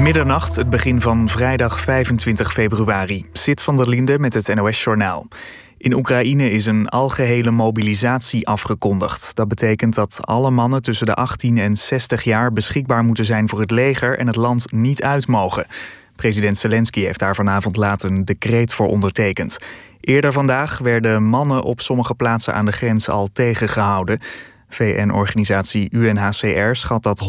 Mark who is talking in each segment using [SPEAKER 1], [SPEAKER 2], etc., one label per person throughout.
[SPEAKER 1] Middernacht, het begin van vrijdag 25 februari. Zit van der Linde met het NOS-journaal. In Oekraïne is een algehele mobilisatie afgekondigd. Dat betekent dat alle mannen tussen de 18 en 60 jaar beschikbaar moeten zijn voor het leger en het land niet uit mogen. President Zelensky heeft daar vanavond laat een decreet voor ondertekend. Eerder vandaag werden mannen op sommige plaatsen aan de grens al tegengehouden. VN-organisatie UNHCR schat dat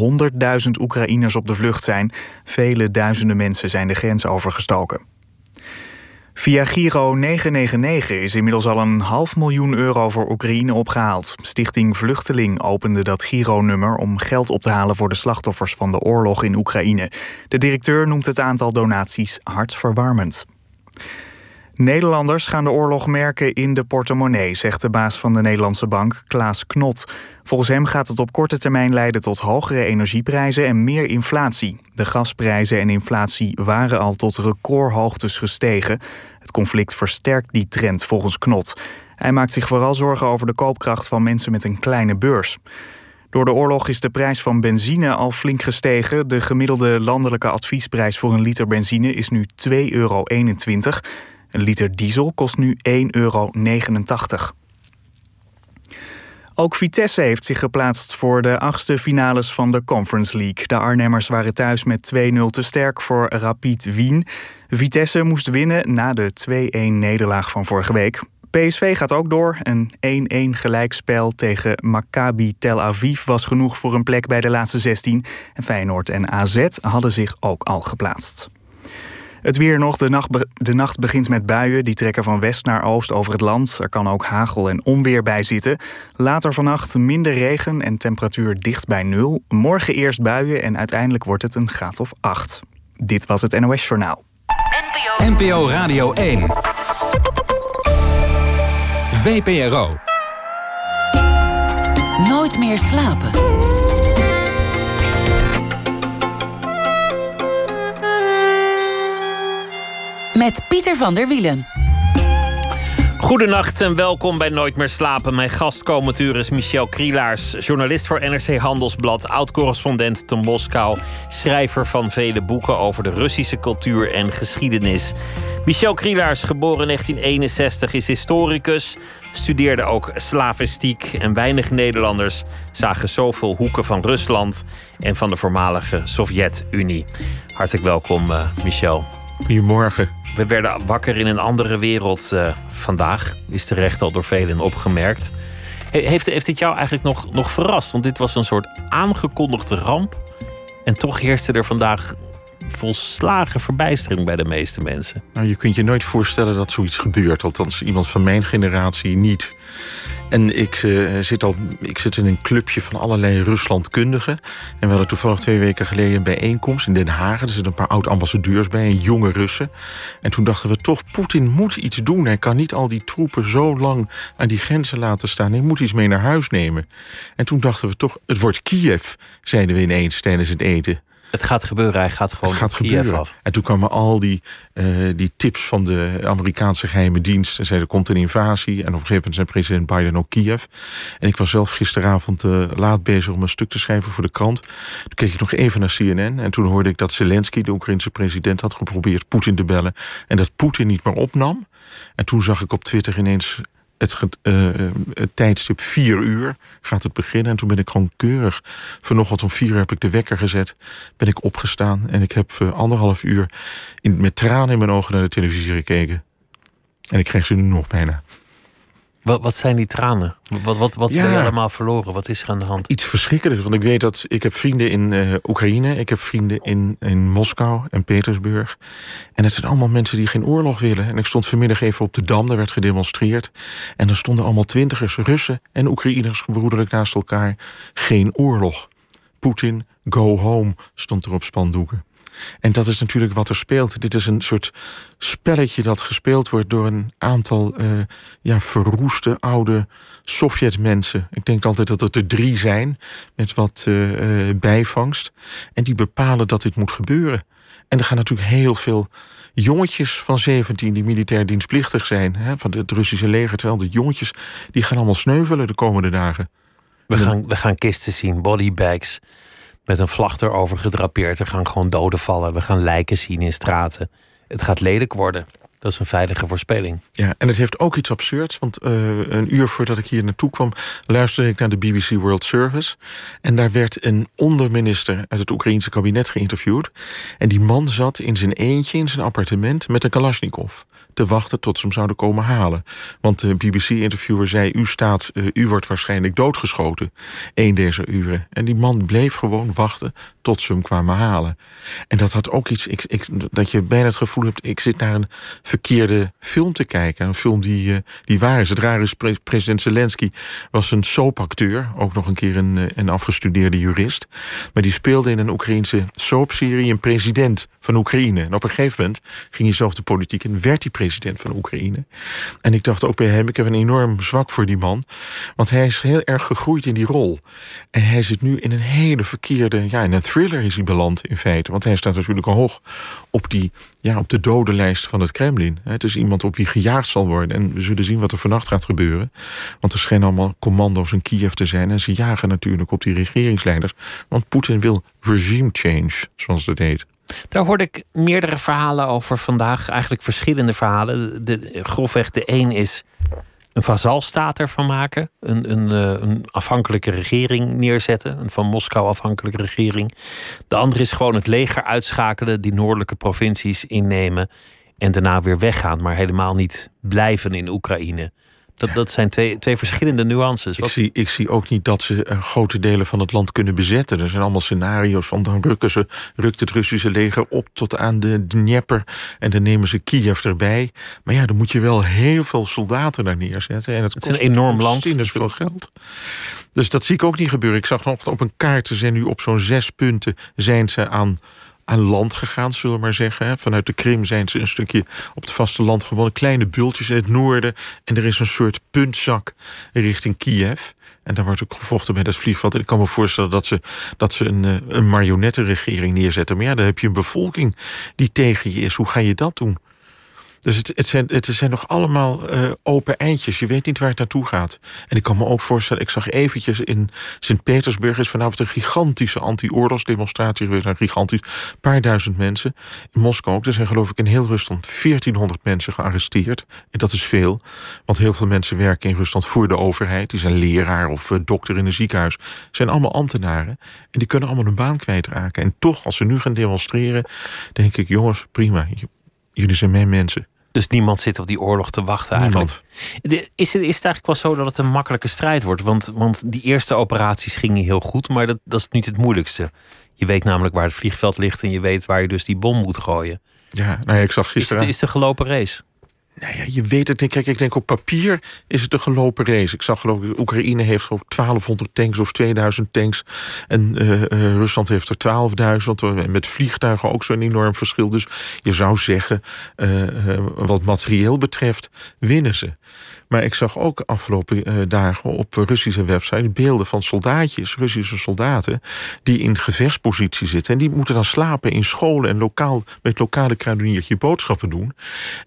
[SPEAKER 1] 100.000 Oekraïners op de vlucht zijn. Vele duizenden mensen zijn de grens overgestoken. Via Giro 999 is inmiddels al een half miljoen euro voor Oekraïne opgehaald. Stichting Vluchteling opende dat Giro-nummer om geld op te halen voor de slachtoffers van de oorlog in Oekraïne. De directeur noemt het aantal donaties hartverwarmend. Nederlanders gaan de oorlog merken in de portemonnee, zegt de baas van de Nederlandse bank, Klaas Knot. Volgens hem gaat het op korte termijn leiden tot hogere energieprijzen en meer inflatie. De gasprijzen en inflatie waren al tot recordhoogtes gestegen. Het conflict versterkt die trend volgens Knot. Hij maakt zich vooral zorgen over de koopkracht van mensen met een kleine beurs. Door de oorlog is de prijs van benzine al flink gestegen. De gemiddelde landelijke adviesprijs voor een liter benzine is nu 2,21 euro. Een liter diesel kost nu 1,89 euro. Ook Vitesse heeft zich geplaatst voor de achtste finales van de Conference League. De Arnhemmers waren thuis met 2-0 te sterk voor Rapid Wien. Vitesse moest winnen na de 2-1-nederlaag van vorige week. PSV gaat ook door. Een 1-1 gelijkspel tegen Maccabi Tel Aviv was genoeg voor een plek bij de laatste 16. En Feyenoord en AZ hadden zich ook al geplaatst. Het weer nog. De nacht, de nacht begint met buien. Die trekken van west naar oost over het land. Er kan ook hagel en onweer bij zitten. Later vannacht minder regen en temperatuur dicht bij nul. Morgen eerst buien en uiteindelijk wordt het een graad of acht. Dit was het NOS Journaal.
[SPEAKER 2] NPO, NPO Radio 1. VPRO.
[SPEAKER 3] Nooit meer slapen. Met Pieter van der Wielen.
[SPEAKER 4] Goedenacht en welkom bij Nooit meer slapen. Mijn gastcommatuur is Michel Krielaars, journalist voor NRC Handelsblad, oud-correspondent te Moskou, schrijver van vele boeken over de Russische cultuur en geschiedenis. Michel Krielaars, geboren in 1961, is historicus, studeerde ook slavistiek en weinig Nederlanders zagen zoveel hoeken van Rusland en van de voormalige Sovjet-Unie. Hartelijk welkom, uh, Michel.
[SPEAKER 5] Goedemorgen.
[SPEAKER 4] We werden wakker in een andere wereld uh, vandaag. Is terecht al door velen opgemerkt. Heeft, heeft dit jou eigenlijk nog, nog verrast? Want dit was een soort aangekondigde ramp. En toch heerste er vandaag volslagen verbijstering bij de meeste mensen.
[SPEAKER 5] Nou, je kunt je nooit voorstellen dat zoiets gebeurt. Althans, iemand van mijn generatie niet. En ik, uh, zit al, ik zit in een clubje van allerlei Ruslandkundigen. En we hadden toevallig twee weken geleden een bijeenkomst in Den Haag. Er zitten een paar oud-ambassadeurs bij en jonge Russen. En toen dachten we toch, Poetin moet iets doen. Hij kan niet al die troepen zo lang aan die grenzen laten staan. Hij moet iets mee naar huis nemen. En toen dachten we toch, het wordt Kiev, zeiden we ineens tijdens het eten.
[SPEAKER 4] Het gaat gebeuren, hij gaat gewoon het gaat gebeuren. af.
[SPEAKER 5] En toen kwamen al die, uh, die tips van de Amerikaanse geheime dienst. En zeiden, er komt een invasie. En op een gegeven moment zijn president Biden ook Kiev. En ik was zelf gisteravond uh, laat bezig om een stuk te schrijven voor de krant. Toen keek ik nog even naar CNN. En toen hoorde ik dat Zelensky, de Oekraïnse president, had geprobeerd Poetin te bellen. En dat Poetin niet meer opnam. En toen zag ik op Twitter ineens het, uh, tijdstip vier uur gaat het beginnen. En toen ben ik gewoon keurig. Vanochtend om vier uur heb ik de wekker gezet. Ben ik opgestaan. En ik heb uh, anderhalf uur in, met tranen in mijn ogen naar de televisie gekeken. En ik krijg ze nu nog bijna.
[SPEAKER 4] Wat, wat zijn die tranen? Wat, wat, wat ja, ben je allemaal verloren? Wat is er aan de hand?
[SPEAKER 5] Iets verschrikkelijks. Want ik weet dat ik heb vrienden in uh, Oekraïne. Ik heb vrienden in, in Moskou en Petersburg. En het zijn allemaal mensen die geen oorlog willen. En ik stond vanmiddag even op de Dam. Daar werd gedemonstreerd. En er stonden allemaal twintigers Russen en Oekraïners gebroederlijk naast elkaar. Geen oorlog. Poetin, go home, stond er op spandoeken. En dat is natuurlijk wat er speelt. Dit is een soort spelletje dat gespeeld wordt door een aantal uh, ja, verroeste oude Sovjetmensen. Ik denk altijd dat het er drie zijn, met wat uh, bijvangst. En die bepalen dat dit moet gebeuren. En er gaan natuurlijk heel veel jongetjes van 17 die militair dienstplichtig zijn, hè, van het Russische leger, terwijl de jongetjes, die gaan allemaal sneuvelen de komende dagen.
[SPEAKER 4] We gaan, we gaan kisten zien, bodybags met een vlag erover gedrapeerd. Er gaan gewoon doden vallen. We gaan lijken zien in straten. Het gaat lelijk worden. Dat is een veilige voorspelling.
[SPEAKER 5] Ja, en het heeft ook iets absurds. Want uh, een uur voordat ik hier naartoe kwam, luisterde ik naar de BBC World Service. En daar werd een onderminister uit het Oekraïense kabinet geïnterviewd. En die man zat in zijn eentje in zijn appartement met een Kalashnikov te wachten tot ze hem zouden komen halen. Want de BBC-interviewer zei: U staat, uh, u wordt waarschijnlijk doodgeschoten. Een deze uren. En die man bleef gewoon wachten tot ze hem kwamen halen. En dat had ook iets, ik, ik, dat je bijna het gevoel hebt: ik zit naar een verkeerde film te kijken. Een film die, uh, die waar is. Het rare is, president Zelensky was een soapacteur. Ook nog een keer een, eh, afgestudeerde jurist. Maar die speelde in een Oekraïense soapserie een president van Oekraïne. En op een gegeven moment ging hij zelf de politiek en werd hij president van Oekraïne. En ik dacht ook bij hem, ik heb een enorm zwak voor die man. Want hij is heel erg gegroeid in die rol. En hij zit nu in een hele verkeerde, ja, in een thriller is hij beland in feite. Want hij staat natuurlijk hoog op, die, ja, op de dodenlijst van het Kremlin. Het is iemand op wie gejaagd zal worden. En we zullen zien wat er vannacht gaat gebeuren. Want er schijnen allemaal commando's in Kiev te zijn. En ze jagen natuurlijk op die regeringsleiders. Want Poetin wil regime change, zoals dat heet.
[SPEAKER 4] Daar hoorde ik meerdere verhalen over vandaag, eigenlijk verschillende verhalen. De, grofweg de een is een vazalstaat ervan maken, een, een, eh, een afhankelijke regering neerzetten, een van Moskou afhankelijke regering. De andere is gewoon het leger uitschakelen, die noordelijke provincies innemen en daarna weer weggaan, maar helemaal niet blijven in Oekraïne. Dat, dat zijn twee, twee verschillende nuances.
[SPEAKER 5] Ik zie, ik zie ook niet dat ze uh, grote delen van het land kunnen bezetten. Er zijn allemaal scenario's van dan rukken ze, rukt het Russische leger op tot aan de Dnieper en dan nemen ze Kiev erbij. Maar ja, dan moet je wel heel veel soldaten daar neerzetten. En het,
[SPEAKER 4] het is een enorm land.
[SPEAKER 5] is veel geld. Dus dat zie ik ook niet gebeuren. Ik zag nog op een kaart, ze zijn nu op zo'n zes punten zijn ze aan aan land gegaan, zullen we maar zeggen. Vanuit de Krim zijn ze een stukje op het vasteland gewoon kleine bultjes in het noorden. En er is een soort puntzak richting Kiev. En daar wordt ook gevochten bij dat vliegveld. En ik kan me voorstellen dat ze, dat ze een, eh, een marionettenregering neerzetten. Maar ja, dan heb je een bevolking die tegen je is. Hoe ga je dat doen? Dus het, het, zijn, zijn nog allemaal uh, open eindjes. Je weet niet waar het naartoe gaat. En ik kan me ook voorstellen, ik zag eventjes in Sint-Petersburg... is vanavond een gigantische anti-oorlogsdemonstratie geweest. Een gigantisch, paar duizend mensen. In Moskou ook. Er zijn geloof ik in heel Rusland 1400 mensen gearresteerd. En dat is veel. Want heel veel mensen werken in Rusland voor de overheid. Die zijn leraar of uh, dokter in een ziekenhuis. zijn allemaal ambtenaren. En die kunnen allemaal hun baan kwijtraken. En toch, als ze nu gaan demonstreren... denk ik, jongens, prima. Jullie zijn mijn mensen.
[SPEAKER 4] Dus niemand zit op die oorlog te wachten eigenlijk. Niemand. Is het, is het eigenlijk wel zo dat het een makkelijke strijd wordt? Want, want die eerste operaties gingen heel goed, maar dat, dat is niet het moeilijkste. Je weet namelijk waar het vliegveld ligt en je weet waar je dus die bom moet gooien.
[SPEAKER 5] Ja, nou ja, ik zag gisteren.
[SPEAKER 4] Is het, is de gelopen race?
[SPEAKER 5] Nou ja, je weet het. Kijk, ik denk op papier is het een gelopen race. Ik zag geloof ik, Oekraïne heeft ook 1200 tanks of 2000 tanks. En uh, uh, Rusland heeft er 12.000. Met vliegtuigen ook zo'n enorm verschil. Dus je zou zeggen, wat materieel betreft, winnen ze. Maar ik zag ook afgelopen uh, dagen op Russische website beelden van soldaatjes, Russische soldaten, die in gevechtspositie zitten. En die moeten dan slapen in scholen en lokaal, met lokale kruideniertje boodschappen doen.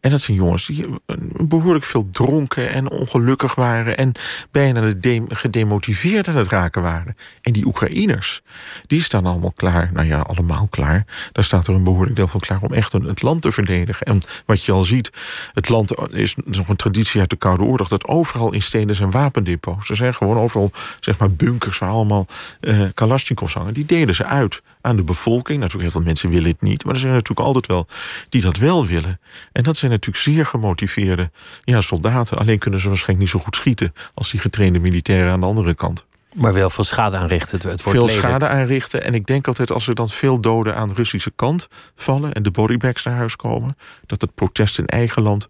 [SPEAKER 5] En dat zijn jongens die eh, behoorlijk veel dronken en ongelukkig waren en bijna gedemotiveerd aan het raken waren. En die Oekraïners, die staan allemaal klaar. Nou ja, allemaal klaar. Daar staat er een behoorlijk deel van klaar om echt het land te verdedigen. En wat je al ziet, het land is nog een traditie uit de Koude Oorlog dat overal in steden zijn wapendepots. Er zijn gewoon overal zeg maar, bunkers waar allemaal uh, Kalashnikovs hangen. Die delen ze uit aan de bevolking. Natuurlijk, heel veel mensen willen het niet. Maar er zijn natuurlijk altijd wel die dat wel willen. En dat zijn natuurlijk zeer gemotiveerde ja, soldaten. Alleen kunnen ze waarschijnlijk niet zo goed schieten als die getrainde militairen aan de andere kant.
[SPEAKER 4] Maar wel veel schade aanrichten. Het wordt
[SPEAKER 5] veel schade aanrichten. En ik denk altijd als er dan veel doden aan de Russische kant vallen... en de bodybags naar huis komen... dat het protest in eigen land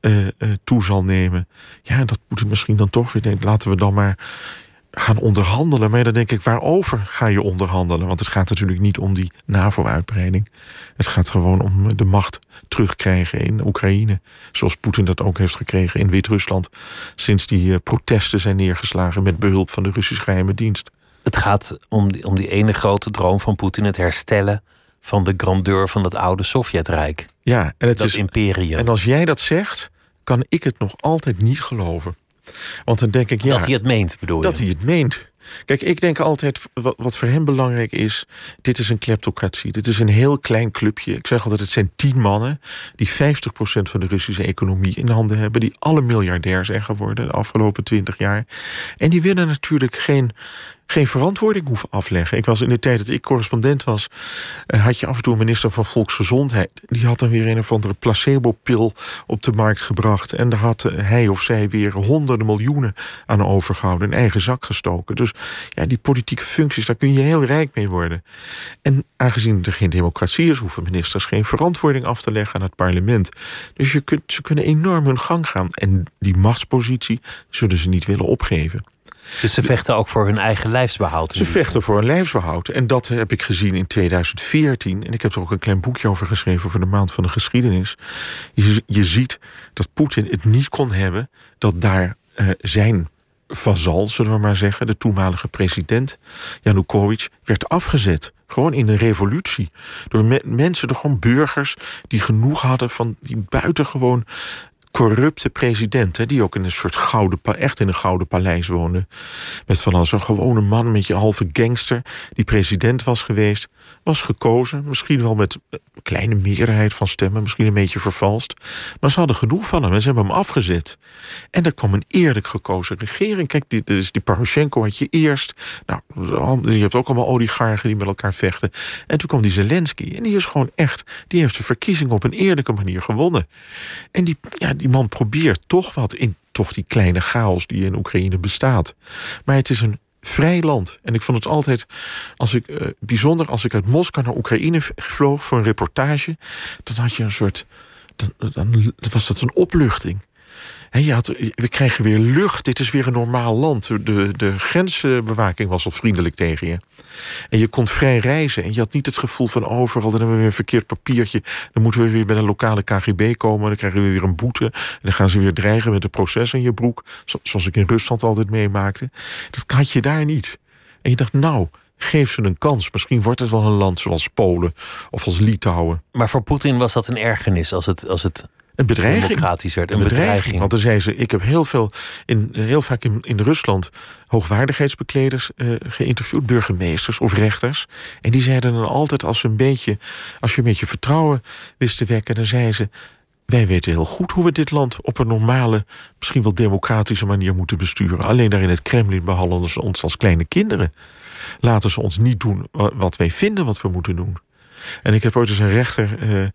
[SPEAKER 5] uh, uh, toe zal nemen. Ja, dat moet misschien dan toch weer denken. Laten we dan maar gaan onderhandelen. Maar dan denk ik, waarover ga je onderhandelen? Want het gaat natuurlijk niet om die NAVO-uitbreiding. Het gaat gewoon om de macht terugkrijgen in Oekraïne. Zoals Poetin dat ook heeft gekregen in Wit-Rusland. Sinds die eh, protesten zijn neergeslagen met behulp van de Russische geheime dienst.
[SPEAKER 4] Het gaat om die, om die ene grote droom van Poetin, het herstellen van de grandeur van het oude Sovjetrijk.
[SPEAKER 5] Ja,
[SPEAKER 4] en het dat is imperium.
[SPEAKER 5] En als jij dat zegt, kan ik het nog altijd niet geloven. Want dan denk ik, ja...
[SPEAKER 4] Dat hij het meent, bedoel je?
[SPEAKER 5] Dat hij het meent. Kijk, ik denk altijd, wat, wat voor hem belangrijk is... dit is een kleptocratie, dit is een heel klein clubje. Ik zeg altijd, het zijn tien mannen... die 50% van de Russische economie in handen hebben... die alle miljardair zijn geworden de afgelopen twintig jaar. En die willen natuurlijk geen geen verantwoording hoeven afleggen. Ik was in de tijd dat ik correspondent was, eh, had je af en toe een minister van Volksgezondheid. Die had dan weer een of andere placebo-pil op de markt gebracht. En daar had eh, hij of zij weer honderden miljoenen aan overgehouden, in eigen zak gestoken. Dus ja, die politieke functies, daar kun je heel rijk mee worden. En aangezien er geen democratie is, hoeven ministers geen verantwoording af te leggen aan het parlement. Dus je kunt, ze kunnen enorm hun gang gaan. En die machtspositie zullen ze niet willen opgeven.
[SPEAKER 4] Dus ze vechten ook voor hun eigen lijfsbehoud?
[SPEAKER 5] Ze vechten voor hun lijfsbehoud. En dat heb ik gezien in 2014. En ik heb er ook een klein boekje over geschreven voor de maand van de geschiedenis. Je, je ziet dat Poetin het niet kon hebben dat daar uh, zijn vazal, zullen we maar zeggen, de toenmalige president Janukovic, werd afgezet. Gewoon in een revolutie. Door me mensen, door gewoon burgers die genoeg hadden van die buitengewoon corrupte president, die ook in een soort gouden, echt in een gouden paleis woonde. Met van als een gewone man met je halve gangster, die president was geweest was gekozen. Misschien wel met een kleine meerderheid van stemmen, misschien een beetje vervalst. Maar ze hadden genoeg van hem en ze hebben hem afgezet. En er kwam een eerlijk gekozen regering. Kijk, die, dus die Poroshenko had je eerst. Nou, je hebt ook allemaal oligarchen die met elkaar vechten. En toen kwam die Zelensky. En die is gewoon echt, die heeft de verkiezing op een eerlijke manier gewonnen. En die, ja, die man probeert toch wat in toch die kleine chaos die in Oekraïne bestaat. Maar het is een vrij land. En ik vond het altijd als ik, uh, bijzonder als ik uit Moskou naar Oekraïne vloog voor een reportage. Dan had je een soort. Dan, dan was dat een opluchting. He, je had, we krijgen weer lucht. Dit is weer een normaal land. De, de grensbewaking was al vriendelijk tegen je. En je kon vrij reizen. En je had niet het gevoel van overal... dan hebben we weer een verkeerd papiertje. Dan moeten we weer bij een lokale KGB komen. Dan krijgen we weer een boete. En dan gaan ze weer dreigen met een proces in je broek. Zoals ik in Rusland altijd meemaakte. Dat had je daar niet. En je dacht, nou, geef ze een kans. Misschien wordt het wel een land zoals Polen of als Litouwen.
[SPEAKER 4] Maar voor Poetin was dat een ergernis als het, als het
[SPEAKER 5] een bedreiging.
[SPEAKER 4] Democratisch werd.
[SPEAKER 5] Een, bedreiging. Want dan zei ze: Ik heb heel, veel in, heel vaak in, in Rusland hoogwaardigheidsbekleders uh, geïnterviewd, burgemeesters of rechters. En die zeiden dan altijd: als, een beetje, als je een beetje vertrouwen wist te wekken, dan zeiden ze. Wij weten heel goed hoe we dit land op een normale, misschien wel democratische manier moeten besturen. Alleen daar in het Kremlin behandelen ze ons als kleine kinderen. Laten ze ons niet doen wat wij vinden wat we moeten doen. En ik heb ooit eens een rechter uh,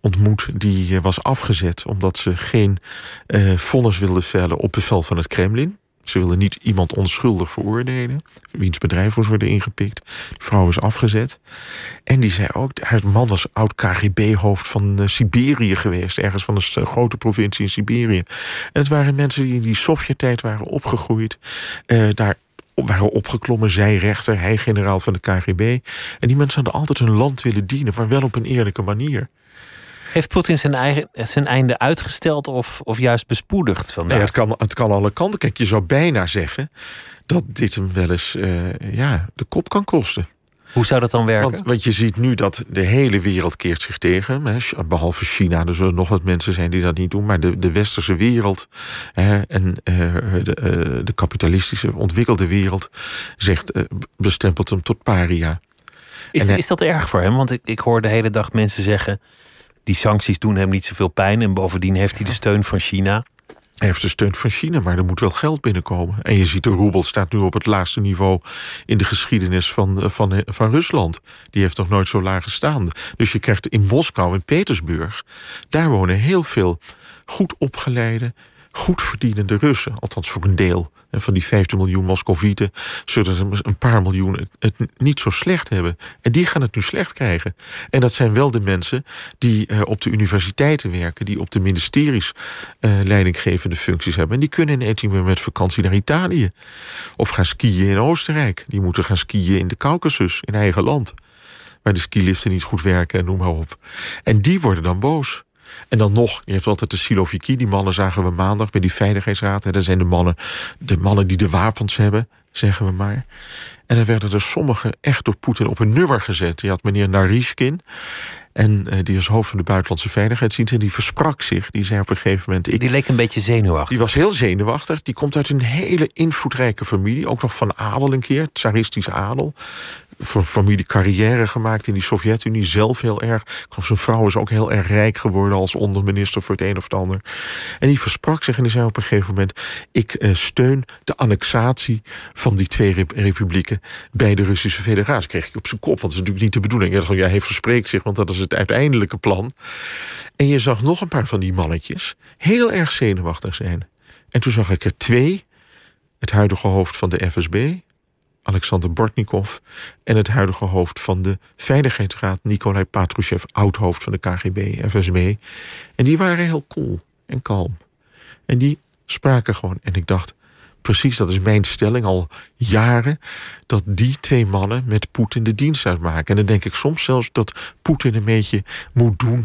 [SPEAKER 5] ontmoet die eh, was afgezet omdat ze geen uh, vonnis wilde vellen op bevel van het Kremlin. Ze wilden niet iemand onschuldig veroordelen, wiens bedrijf moest worden ingepikt. Die vrouw is afgezet. En die zei ook, haar man was oud KGB-hoofd van Siberië geweest, ergens van een grote provincie in Siberië. En het waren mensen die in die Sovjet-tijd waren opgegroeid, daar waren opgeklommen, zij rechter, hij generaal van de KGB. En die mensen hadden altijd hun land willen dienen, maar wel op een eerlijke manier.
[SPEAKER 4] Heeft Poetin zijn, eigen, zijn einde uitgesteld of, of juist bespoedigd vandaag?
[SPEAKER 5] Nee, het, kan, het kan alle kanten. Kijk, je zou bijna zeggen dat dit hem wel eens uh, ja, de kop kan kosten.
[SPEAKER 4] Hoe zou dat dan werken?
[SPEAKER 5] Want, want, je ziet nu dat de hele wereld keert zich tegen. Behalve China, er zullen nog wat mensen zijn die dat niet doen. Maar de, de westerse wereld hè, en uh, de, uh, de, kapitalistische ontwikkelde wereld zegt, uh, bestempelt hem tot paria.
[SPEAKER 4] Is, en, is dat erg voor hem? Want ik, ik hoor de hele dag mensen zeggen die sancties doen hem niet zoveel pijn. En bovendien heeft hij de steun van China.
[SPEAKER 5] Hij heeft de steun van China, maar er moet wel geld binnenkomen. En je ziet, de roebel staat nu op het laagste niveau in de geschiedenis van, eh, van, eh, van Rusland. Die heeft nog nooit zo laag gestaan. Dus je krijgt in Moskou, in Petersburg, daar wonen heel veel goed opgeleide, goed verdienende Russen. Althans voor een deel. Van die 15 miljoen Moscovieten zullen er een paar miljoen het niet zo slecht hebben. En die gaan het nu slecht krijgen. En dat zijn wel de mensen die uh, op de universiteiten werken, die op de ministeries uh, leidinggevende functies hebben. En die kunnen ineens niet meer met vakantie naar Italië. Of gaan skiën in Oostenrijk. Die moeten gaan skiën in de Caucasus, in eigen land. Waar de skiliften niet goed werken en noem maar op. En die worden dan boos. En dan nog, je hebt altijd de Siloviki, die mannen zagen we maandag bij die Veiligheidsraad. Dat zijn de mannen, de mannen die de wapens hebben, zeggen we maar. En dan werden er sommigen echt door Poetin op een nummer gezet. Je had meneer Narishkin. En uh, die is hoofd van de buitenlandse veiligheidsdienst. En die versprak zich. Die zei op een gegeven moment. Ik,
[SPEAKER 4] die leek een beetje zenuwachtig.
[SPEAKER 5] Die was heel zenuwachtig. Die komt uit een hele invloedrijke familie. Ook nog van adel een keer. Tsaristische adel voor familie carrière gemaakt in die Sovjet-Unie. Zelf heel erg. Zijn vrouw is ook heel erg rijk geworden als onderminister voor het een of het ander. En die versprak zich en die zei op een gegeven moment: Ik uh, steun de annexatie van die twee rep republieken bij de Russische Federatie. Kreeg ik op zijn kop, want dat is natuurlijk niet de bedoeling. Hij, ja, hij verspreekt zich, want dat is het uiteindelijke plan. En je zag nog een paar van die mannetjes heel erg zenuwachtig zijn. En toen zag ik er twee. Het huidige hoofd van de FSB, Alexander Bortnikov en het huidige hoofd van de Veiligheidsraad, Nikolai Patrushev, oud-hoofd van de KGB, FSB. En die waren heel cool en kalm. En die spraken gewoon. En ik dacht, precies, dat is mijn stelling al jaren, dat die twee mannen met Poetin de dienst uitmaken. En dan denk ik soms zelfs dat Poetin een beetje moet doen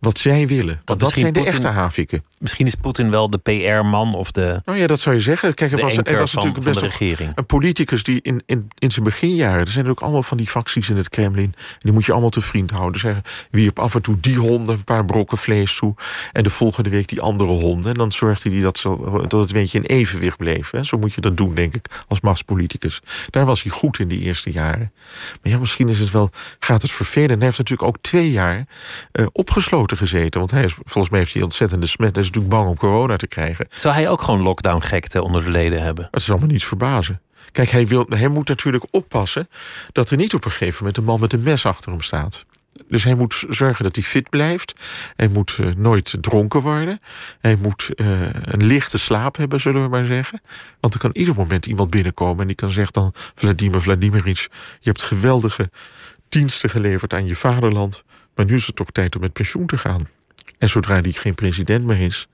[SPEAKER 5] wat zij willen. Want dat zijn de echte haviken.
[SPEAKER 4] Misschien is Poetin wel de PR-man of de.
[SPEAKER 5] Nou ja, dat zou je zeggen. Kijk, er was, er was
[SPEAKER 4] van,
[SPEAKER 5] natuurlijk
[SPEAKER 4] best regering.
[SPEAKER 5] een politicus die in, in, in zijn beginjaren. Er zijn er ook allemaal van die facties in het Kremlin. En die moet je allemaal te vriend houden. Zeggen, wierp af en toe die honden een paar brokken vlees toe. En de volgende week die andere honden. En dan zorgde hij dat, dat het in evenwicht bleef. Hè. Zo moet je dat doen, denk ik, als machtspoliticus. Daar was hij goed in die eerste jaren. Maar ja, misschien is het wel. Gaat het vervelend. Hij heeft natuurlijk ook twee jaar uh, opgesloten gezeten. Want hij is, volgens mij heeft hij ontzettende smet. Hij is natuurlijk bang om corona te krijgen.
[SPEAKER 4] Zou hij ook gewoon lockdown-gekte onder de leden hebben?
[SPEAKER 5] Dat zal me niets verbazen. Kijk, hij, wil, hij moet natuurlijk oppassen dat er niet op een gegeven moment een man met een mes achter hem staat. Dus hij moet zorgen dat hij fit blijft. Hij moet uh, nooit dronken worden. Hij moet uh, een lichte slaap hebben, zullen we maar zeggen. Want er kan ieder moment iemand binnenkomen en die kan zeggen dan... Vladimir Vladimirovich, je hebt geweldige diensten geleverd aan je vaderland. Maar nu is het toch tijd om met pensioen te gaan. En zodra hij geen president meer is,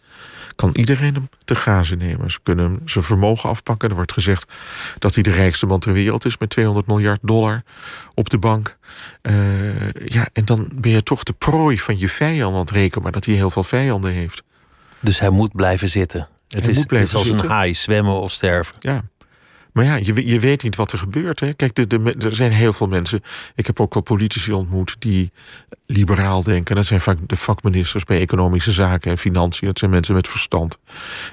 [SPEAKER 5] kan iedereen hem te grazen nemen. Ze kunnen hem zijn vermogen afpakken. Er wordt gezegd dat hij de rijkste man ter wereld is met 200 miljard dollar op de bank. Uh, ja, en dan ben je toch de prooi van je vijand. Want reken maar dat hij heel veel vijanden heeft.
[SPEAKER 4] Dus hij moet blijven zitten. Het hij is, het is als een haai, zwemmen of sterven.
[SPEAKER 5] Ja, maar ja, je, je weet niet wat er gebeurt. Hè. Kijk, er zijn heel veel mensen. Ik heb ook wel politici ontmoet die liberaal denken. Dat zijn vaak de vakministers bij economische zaken en financiën. Dat zijn mensen met verstand.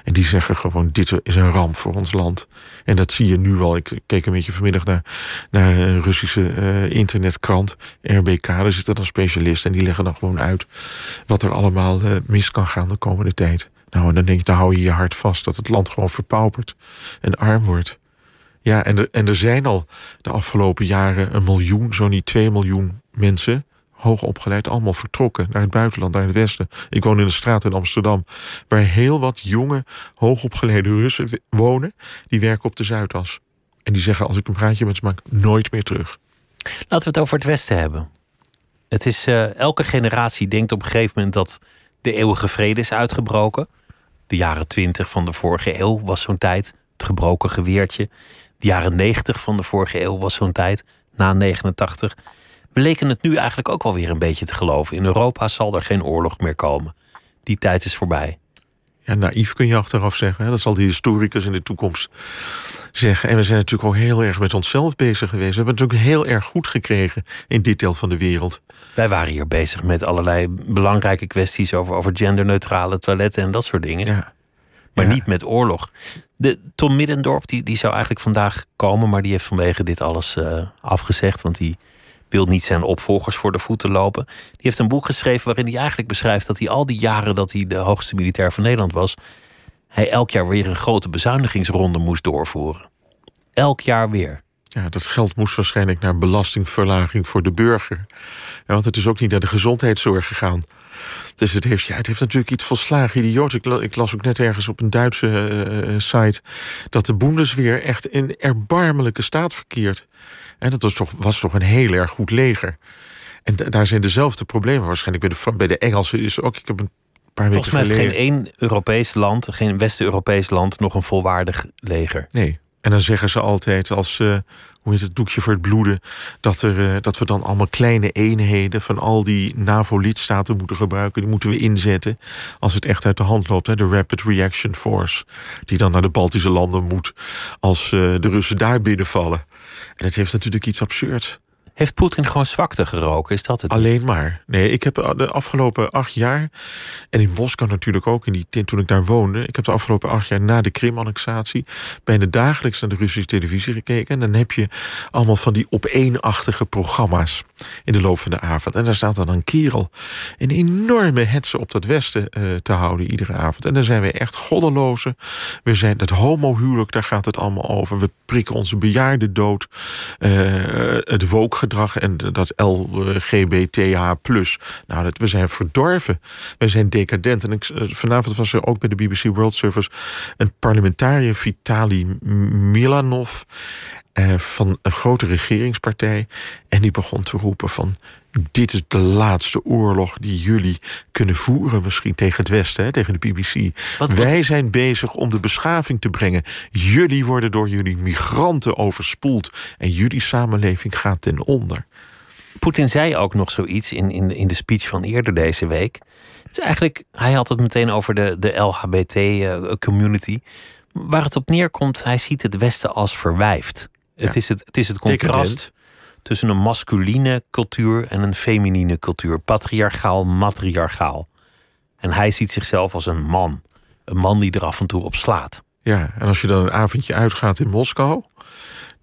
[SPEAKER 5] En die zeggen gewoon: dit is een ramp voor ons land. En dat zie je nu al. Ik keek een beetje vanmiddag naar, naar een Russische uh, internetkrant, RBK. Daar zit dat een specialist. En die leggen dan gewoon uit wat er allemaal uh, mis kan gaan de komende tijd. Nou, en dan denk dan hou je je hart vast dat het land gewoon verpaupert en arm wordt. Ja, en er, en er zijn al de afgelopen jaren een miljoen, zo niet twee miljoen mensen, hoog opgeleid, allemaal vertrokken naar het buitenland, naar het westen. Ik woon in een straat in Amsterdam, waar heel wat jonge, hoogopgeleide Russen wonen, die werken op de Zuidas. En die zeggen, als ik een praatje met ze maak, nooit meer terug.
[SPEAKER 4] Laten we het over het Westen hebben. Het is, uh, elke generatie denkt op een gegeven moment dat de eeuwige vrede is uitgebroken. De jaren twintig van de vorige eeuw was zo'n tijd. Het gebroken geweertje. De jaren 90 van de vorige eeuw was zo'n tijd, na 89. We leken het nu eigenlijk ook wel weer een beetje te geloven. In Europa zal er geen oorlog meer komen. Die tijd is voorbij.
[SPEAKER 5] Ja, naïef kun je achteraf zeggen. Dat zal die historicus in de toekomst zeggen. En we zijn natuurlijk ook heel erg met onszelf bezig geweest. We hebben het natuurlijk heel erg goed gekregen in dit deel van de wereld.
[SPEAKER 4] Wij waren hier bezig met allerlei belangrijke kwesties over, over genderneutrale toiletten en dat soort dingen. Ja. Maar niet met oorlog. De, Tom Middendorp die, die zou eigenlijk vandaag komen, maar die heeft vanwege dit alles uh, afgezegd. Want die wil niet zijn opvolgers voor de voeten lopen. Die heeft een boek geschreven waarin hij eigenlijk beschrijft dat hij al die jaren dat hij de hoogste militair van Nederland was, hij elk jaar weer een grote bezuinigingsronde moest doorvoeren. Elk jaar weer.
[SPEAKER 5] Ja, dat geld moest waarschijnlijk naar belastingverlaging voor de burger. Ja, want het is ook niet naar de gezondheidszorg gegaan. Dus het heeft, ja, het heeft natuurlijk iets volslagen idioot. Ik, ik las ook net ergens op een Duitse uh, site dat de Bundesweer echt in erbarmelijke staat verkeert. En dat was toch, was toch een heel erg goed leger. En daar zijn dezelfde problemen waarschijnlijk bij de, bij de Engelsen. Is ook, ik heb een paar
[SPEAKER 4] Volgens mij heeft geen één Europees land, geen West-Europees land, nog een volwaardig leger.
[SPEAKER 5] Nee. En dan zeggen ze altijd als, uh, hoe heet het, doekje voor het bloeden... dat, er, uh, dat we dan allemaal kleine eenheden van al die NAVO-lidstaten moeten gebruiken. Die moeten we inzetten als het echt uit de hand loopt. Hè? De Rapid Reaction Force, die dan naar de Baltische landen moet... als uh, de Russen daar binnenvallen. En het heeft natuurlijk iets absurds.
[SPEAKER 4] Heeft Poetin gewoon zwakte geroken? Is dat het?
[SPEAKER 5] Alleen maar. Nee, ik heb de afgelopen acht jaar. En in Moskou natuurlijk ook, in die, toen ik daar woonde. Ik heb de afgelopen acht jaar na de Krim-annexatie. bijna dagelijks naar de Russische televisie gekeken. En dan heb je allemaal van die opeenachtige programma's. in de loop van de avond. En daar staat dan een kerel. een enorme hetze op dat Westen uh, te houden iedere avond. En dan zijn we echt goddeloze. We zijn het homohuwelijk, daar gaat het allemaal over. We prikken onze bejaarden dood. Uh, het wookgedrag en dat LGBTH+. Nou, dat, we zijn verdorven. We zijn decadent. En ik, eh, vanavond was er ook bij de BBC World Service... een parlementariër, Vitali Milanov... Eh, van een grote regeringspartij. En die begon te roepen van dit is de laatste oorlog die jullie kunnen voeren, misschien tegen het Westen, hè, tegen de BBC. Wij zijn bezig om de beschaving te brengen. Jullie worden door jullie migranten overspoeld en jullie samenleving gaat ten onder.
[SPEAKER 4] Poetin zei ook nog zoiets in, in, in de speech van eerder deze week. Dus eigenlijk, hij had het meteen over de, de LHBT-community. Eh, Waar het op neerkomt, hij ziet het Westen als verwijfd. Het, is het, het is het contrast tussen een masculine cultuur en een feminine cultuur. Patriarchaal, matriarchaal. En hij ziet zichzelf als een man. Een man die er af en toe op slaat.
[SPEAKER 5] Ja, en als je dan een avondje uitgaat in Moskou.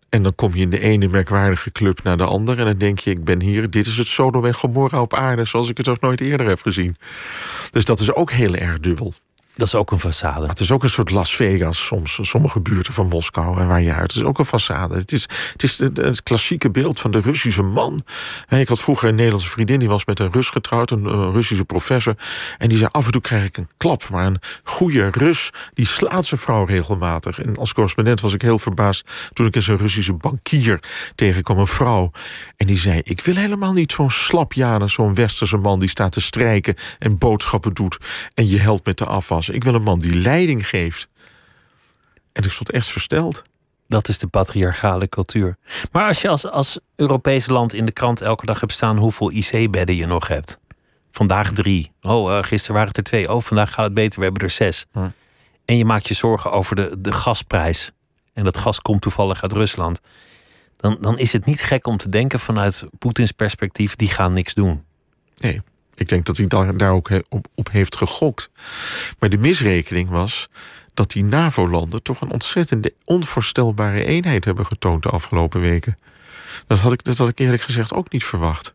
[SPEAKER 5] En dan kom je in de ene merkwaardige club naar de andere. En dan denk je, ik ben hier, dit is het Sodom en Gomorra op aarde... zoals ik het nog nooit eerder heb gezien. Dus dat is ook heel erg dubbel.
[SPEAKER 4] Dat is ook een façade.
[SPEAKER 5] Het is ook een soort Las Vegas soms. Sommige buurten van Moskou en waar je uit. Het is ook een façade. Het is, het is het, klassieke beeld van de Russische man. Ik had vroeger een Nederlandse vriendin. Die was met een Rus getrouwd. Een, Russische professor. En die zei af en toe krijg ik een klap. Maar een goede Rus die slaat zijn vrouw regelmatig. En als correspondent was ik heel verbaasd. Toen ik eens een Russische bankier tegenkwam. Een vrouw. En die zei ik wil helemaal niet zo'n slapjane. Zo'n westerse man die staat te strijken. En boodschappen doet. En je helpt met de afwas. Ik wil een man die leiding geeft. En ik stond echt versteld.
[SPEAKER 4] Dat is de patriarchale cultuur. Maar als je als, als Europees land in de krant elke dag hebt staan hoeveel IC-bedden je nog hebt. Vandaag drie. Oh, uh, gisteren waren het er twee. Oh, vandaag gaat het beter. We hebben er zes. Hm. En je maakt je zorgen over de, de gasprijs. En dat gas komt toevallig uit Rusland. Dan, dan is het niet gek om te denken vanuit Poetins perspectief: die gaan niks doen.
[SPEAKER 5] Nee. Ik denk dat hij daar, daar ook op, op heeft gegokt. Maar de misrekening was dat die NAVO-landen toch een ontzettende onvoorstelbare eenheid hebben getoond de afgelopen weken. Dat had ik, dat had ik eerlijk gezegd ook niet verwacht.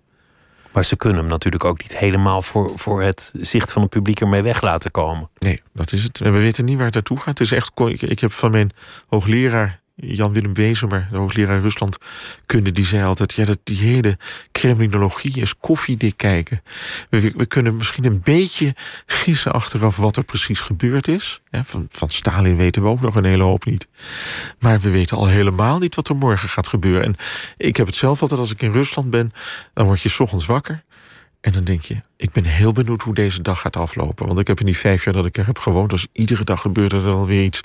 [SPEAKER 4] Maar ze kunnen hem natuurlijk ook niet helemaal voor, voor het zicht van het publiek ermee weg laten komen.
[SPEAKER 5] Nee, dat is het. En we weten niet waar het naartoe gaat. Het is echt, ik, ik heb van mijn hoogleraar Jan-Willem Wezemer, de hoogleraar Rusland kunnen, die zei altijd: ja, dat die hele criminologie is koffiedik kijken. We, we, kunnen misschien een beetje gissen achteraf wat er precies gebeurd is. van, van Stalin weten we ook nog een hele hoop niet. Maar we weten al helemaal niet wat er morgen gaat gebeuren. En ik heb het zelf altijd als ik in Rusland ben, dan word je s ochtends wakker. En dan denk je, ik ben heel benieuwd hoe deze dag gaat aflopen. Want ik heb in die vijf jaar dat ik er heb gewoond... dus iedere dag gebeurde er alweer iets.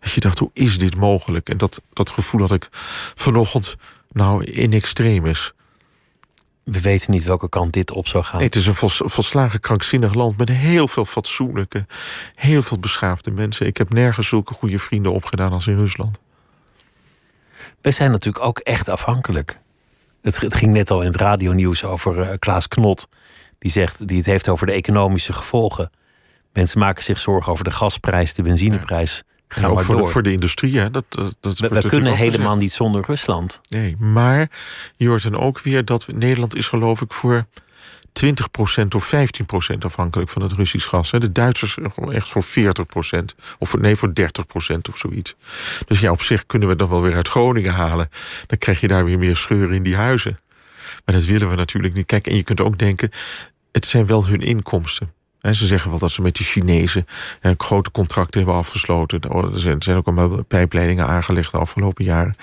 [SPEAKER 5] Dat je dacht, hoe is dit mogelijk? En dat, dat gevoel had ik vanochtend nou in extremis.
[SPEAKER 4] We weten niet welke kant dit op zou gaan.
[SPEAKER 5] Nee, het is een volslagen krankzinnig land... met heel veel fatsoenlijke, heel veel beschaafde mensen. Ik heb nergens zulke goede vrienden opgedaan als in Rusland.
[SPEAKER 4] Wij zijn natuurlijk ook echt afhankelijk het, het ging net al in het radionieuws over uh, Klaas Knot. Die, zegt, die het heeft over de economische gevolgen. Mensen maken zich zorgen over de gasprijs, de benzineprijs. Ga ja,
[SPEAKER 5] maar
[SPEAKER 4] voor,
[SPEAKER 5] De, voor de industrie, hè? Dat, dat,
[SPEAKER 4] we, we kunnen helemaal niet zonder Rusland.
[SPEAKER 5] Nee, maar je hoort dan ook weer dat Nederland is geloof ik voor 20% of 15% afhankelijk van het Russisch gas. De Duitsers echt voor 40%. Of nee, voor 30% of zoiets. Dus ja, op zich kunnen we het dan wel weer uit Groningen halen. Dan krijg je daar weer meer scheuren in die huizen. Maar dat willen we natuurlijk niet. Kijk, en je kunt ook denken, het zijn wel hun inkomsten. ze zeggen wel dat ze met de Chinezen grote contracten hebben afgesloten. Er zijn ook allemaal pijpleidingen aangelegd de afgelopen jaren.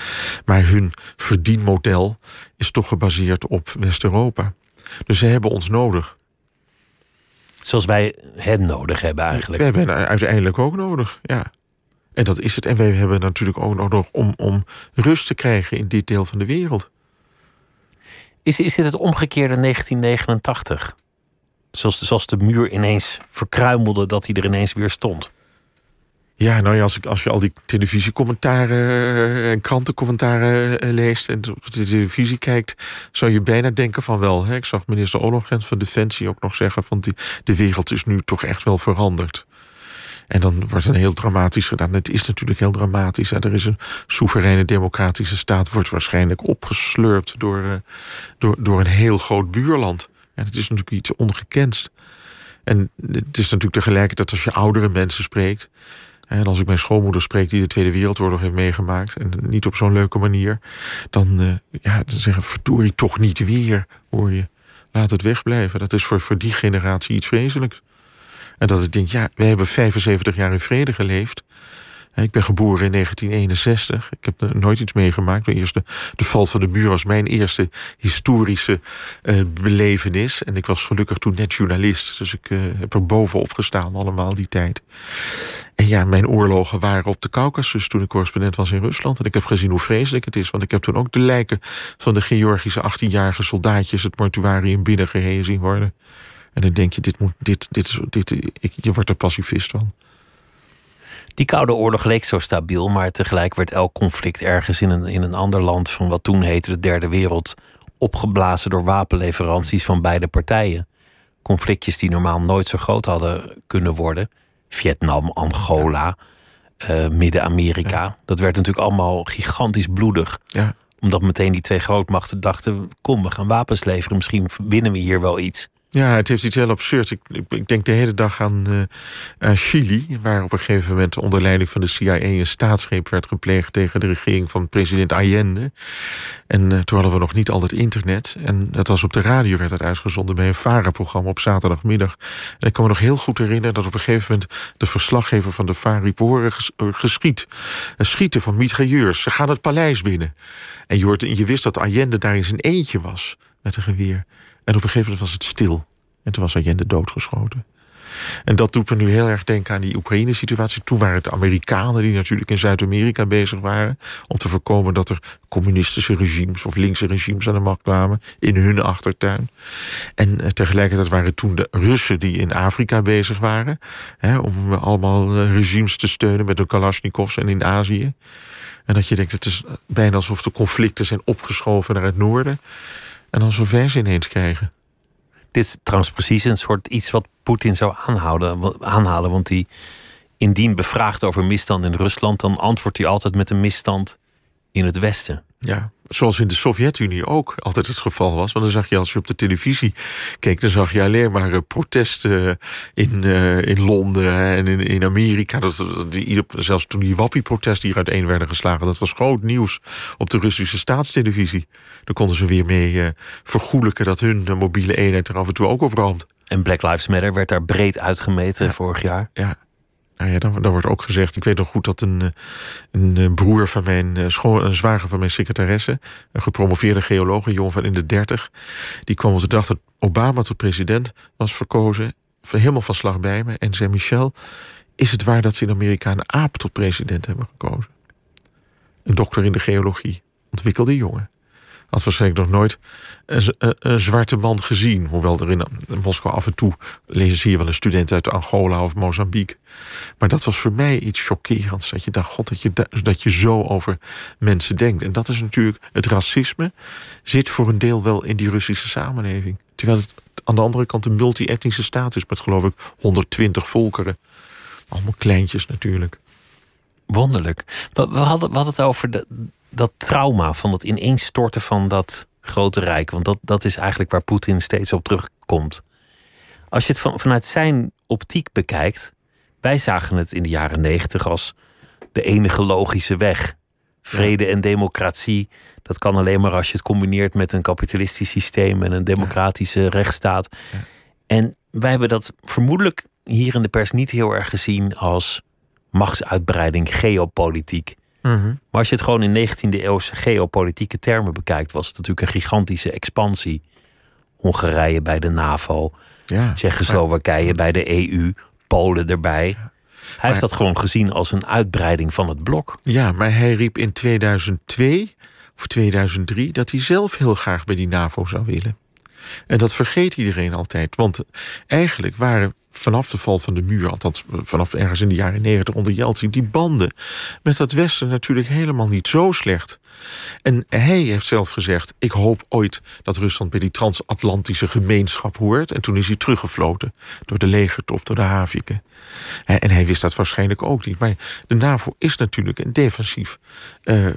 [SPEAKER 5] Maar hun verdienmodel is toch gebaseerd op West-Europa. Dus ze hebben ons nodig.
[SPEAKER 4] Zoals wij hen nodig hebben eigenlijk.
[SPEAKER 5] We hebben hen uiteindelijk ook nodig, ja. En dat is het. En wij hebben natuurlijk ook nodig om, om rust te krijgen in dit deel van de wereld.
[SPEAKER 4] Is, is dit het omgekeerde 1989? Zoals, zoals de muur ineens verkruimelde, dat hij er ineens weer stond?
[SPEAKER 5] Ja, nou ja, als, ik, als je al die televisiecommentaren eh, en krantencommentaren eh, leest en op de televisie kijkt, zou je bijna denken van wel. Hè? Ik zag minister Ollongren van Defensie ook nog zeggen van die, de wereld is nu toch echt wel veranderd. En dan wordt een heel dramatisch gedaan. Het is natuurlijk heel dramatisch. Hè? Er is een soevereine democratische staat, wordt waarschijnlijk opgeslurpt door, uh, door, door een heel groot buurland. En het is natuurlijk iets ongekends. En het is natuurlijk tegelijkertijd als je oudere mensen spreekt. En als ik mijn schoonmoeder spreek die de Tweede Wereldoorlog heeft meegemaakt. En niet op zo'n leuke manier. Dan, uh, ja, dan zeggen toch niet weer, hoor je. Laat het wegblijven. Dat is voor, voor die generatie iets vreselijks. En dat ik denk, ja, wij hebben 75 jaar in vrede geleefd. Ik ben geboren in 1961. Ik heb nooit iets meegemaakt. De, eerste, de val van de muur was mijn eerste historische uh, belevenis. En ik was gelukkig toen net journalist. Dus ik uh, heb er bovenop gestaan allemaal die tijd. En ja, mijn oorlogen waren op de Caucasus toen ik correspondent was in Rusland. En ik heb gezien hoe vreselijk het is. Want ik heb toen ook de lijken van de Georgische 18-jarige soldaatjes... het mortuarium binnengehezen zien worden. En dan denk je, dit moet, dit, dit is, dit, ik, je wordt er pacifist van.
[SPEAKER 4] Die Koude Oorlog leek zo stabiel, maar tegelijk werd elk conflict ergens in een, in een ander land van wat toen heette de Derde Wereld opgeblazen door wapenleveranties van beide partijen. Conflictjes die normaal nooit zo groot hadden kunnen worden. Vietnam, Angola, uh, Midden-Amerika. Ja. Dat werd natuurlijk allemaal gigantisch bloedig.
[SPEAKER 5] Ja.
[SPEAKER 4] Omdat meteen die twee grootmachten dachten: kom, we gaan wapens leveren, misschien winnen we hier wel iets.
[SPEAKER 5] Ja, het heeft iets heel absurds. Ik, ik, denk de hele dag aan, uh, aan, Chili, waar op een gegeven moment onder leiding van de CIA een staatsgreep werd gepleegd tegen de regering van president Allende. En uh, toen hadden we nog niet altijd internet. En dat was op de radio werd het uitgezonden bij een VARA-programma op zaterdagmiddag. En ik kan me nog heel goed herinneren dat op een gegeven moment de verslaggever van de VARA riep ges, geschiet. Schieten van mitrailleurs. Ze gaan het paleis binnen. En je, je wist dat Allende daar in zijn eentje was met een geweer. En op een gegeven moment was het stil. En toen was Allende doodgeschoten. En dat doet me nu heel erg denken aan die Oekraïne-situatie. Toen waren het de Amerikanen die natuurlijk in Zuid-Amerika bezig waren... om te voorkomen dat er communistische regimes of linkse regimes aan de macht kwamen... in hun achtertuin. En eh, tegelijkertijd waren toen de Russen die in Afrika bezig waren... Hè, om allemaal eh, regimes te steunen met de Kalashnikovs en in Azië. En dat je denkt, het is bijna alsof de conflicten zijn opgeschoven naar het noorden... En dan zo'n vers ineens krijgen.
[SPEAKER 4] Dit is trouwens precies een soort iets wat Poetin zou aanhouden, aanhalen. Want hij, indien bevraagd over misstand in Rusland, dan antwoordt hij altijd met een misstand in het Westen.
[SPEAKER 5] Ja, zoals in de Sovjet-Unie ook altijd het geval was. Want dan zag je als je op de televisie keek, dan zag je alleen maar uh, protesten in, uh, in Londen en in, in Amerika. Dat, die, zelfs toen die Wappie-protesten hier uiteen werden geslagen, dat was groot nieuws op de Russische staatstelevisie. Daar konden ze weer mee uh, vergoelijken dat hun mobiele eenheid er af en toe ook op brandt.
[SPEAKER 4] En Black Lives Matter werd daar breed uitgemeten ja, vorig jaar.
[SPEAKER 5] Ja, nou ja, dan, wordt ook gezegd. Ik weet nog goed dat een, eh, een eh, broer van mijn eh, schoon, een zwager van mijn secretaresse, een gepromoveerde geoloog, een jongen van in de dertig, die kwam op de dag dat Obama tot president was verkozen, helemaal van slag bij me en zei: Michel, is het waar dat ze in Amerika een aap tot president hebben gekozen? Een dokter in de geologie, ontwikkelde jongen had waarschijnlijk nog nooit een, zwarte man gezien. Hoewel er in Moskou af en toe lezen zie je wel een student uit Angola of Mozambique. Maar dat was voor mij iets chockerends. Dat je dacht, god, dat je, dat je zo over mensen denkt. En dat is natuurlijk, het racisme zit voor een deel wel in die Russische samenleving. Terwijl het aan de andere kant een multi-etnische staat is met geloof ik 120 volkeren. Allemaal kleintjes natuurlijk.
[SPEAKER 4] Wonderlijk. We hadden, we hadden het over de, dat trauma van het ineenstorten van dat grote rijk. Want dat, dat is eigenlijk waar Poetin steeds op terugkomt. Als je het van, vanuit zijn optiek bekijkt. Wij zagen het in de jaren negentig als de enige logische weg. Vrede en democratie, dat kan alleen maar als je het combineert met een kapitalistisch systeem en een democratische rechtsstaat. Ja. En wij hebben dat vermoedelijk hier in de pers niet heel erg gezien als machtsuitbreiding, geopolitiek.
[SPEAKER 5] Mhm.
[SPEAKER 4] Maar als je het gewoon in 19e eeuwse geopolitieke termen bekijkt, was het natuurlijk een gigantische expansie. Hongarije bij de NAVO,
[SPEAKER 5] ja.
[SPEAKER 4] Tsjechoslowakije bij de EU, Polen erbij. Hij heeft dat gewoon gezien als een uitbreiding van het blok.
[SPEAKER 5] Ja, maar hij riep in 2002 of 2003 dat hij zelf heel graag bij die NAVO zou willen. En dat vergeet iedereen altijd. Want eigenlijk waren vanaf de val van de muur, althans vanaf ergens in de jaren negentig onder Yeltsin, die banden met dat Westen natuurlijk helemaal niet zo slecht. En hij heeft zelf gezegd: Ik hoop ooit dat Rusland bij die transatlantische gemeenschap hoort. En toen is hij teruggefloten door de legertop, door de Havike. En hij wist dat waarschijnlijk ook niet. Maar de NAVO is natuurlijk een defensief, uh,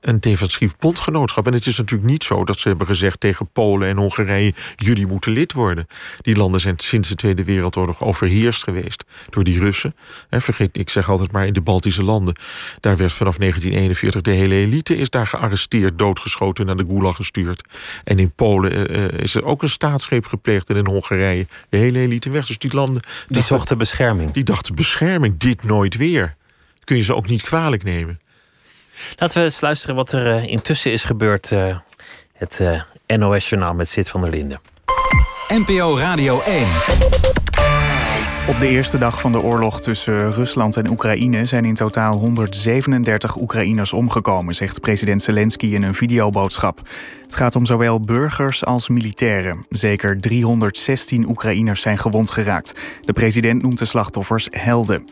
[SPEAKER 5] een defensief bondgenootschap. En het is natuurlijk niet zo dat ze hebben gezegd tegen Polen en Hongarije: jullie moeten lid worden. Die landen zijn sinds de Tweede Wereldoorlog overheerst geweest door die Russen. vergeet, ik zeg altijd maar in de Baltische landen. Daar werd vanaf 1941 de hele elite is daar gearresteerd, doodgeschoten, naar de Gulag gestuurd. En in Polen uh, is er ook een staatsgreep gepleegd en in Hongarije de hele elite weg. Dus die landen.
[SPEAKER 4] Die zochten bescherming.
[SPEAKER 5] Die dachten bescherming, dit nooit weer. Kun je ze ook niet kwalijk nemen.
[SPEAKER 4] Laten we eens luisteren wat er uh, intussen is gebeurd. Uh, het NOS-journaal met Sid van der Linden.
[SPEAKER 2] NPO Radio 1.
[SPEAKER 1] Op de eerste dag van de oorlog tussen Rusland en Oekraïne zijn in totaal 137 Oekraïners omgekomen, zegt president Zelensky in een videoboodschap. Het gaat om zowel burgers als militairen. Zeker 316 Oekraïners zijn gewond geraakt. De president noemt de slachtoffers helden.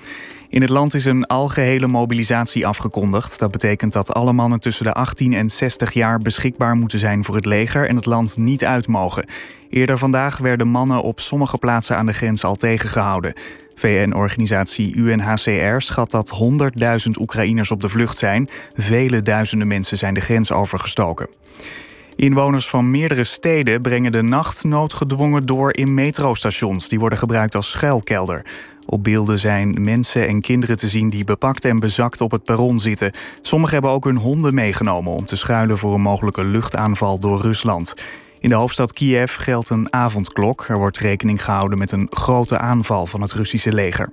[SPEAKER 1] In het land is een algehele mobilisatie afgekondigd. Dat betekent dat alle mannen tussen de 18 en 60 jaar beschikbaar moeten zijn voor het leger en het land niet uit mogen. Eerder vandaag werden mannen op sommige plaatsen aan de grens al tegengehouden. VN-organisatie UNHCR schat dat 100.000 Oekraïners op de vlucht zijn. Vele duizenden mensen zijn de grens overgestoken. Inwoners van meerdere steden brengen de nacht noodgedwongen door in metrostations. Die worden gebruikt als schuilkelder. Op beelden zijn mensen en kinderen te zien die bepakt en bezakt op het perron zitten. Sommigen hebben ook hun honden meegenomen om te schuilen voor een mogelijke luchtaanval door Rusland. In de hoofdstad Kiev geldt een avondklok. Er wordt rekening gehouden met een grote aanval van het Russische leger.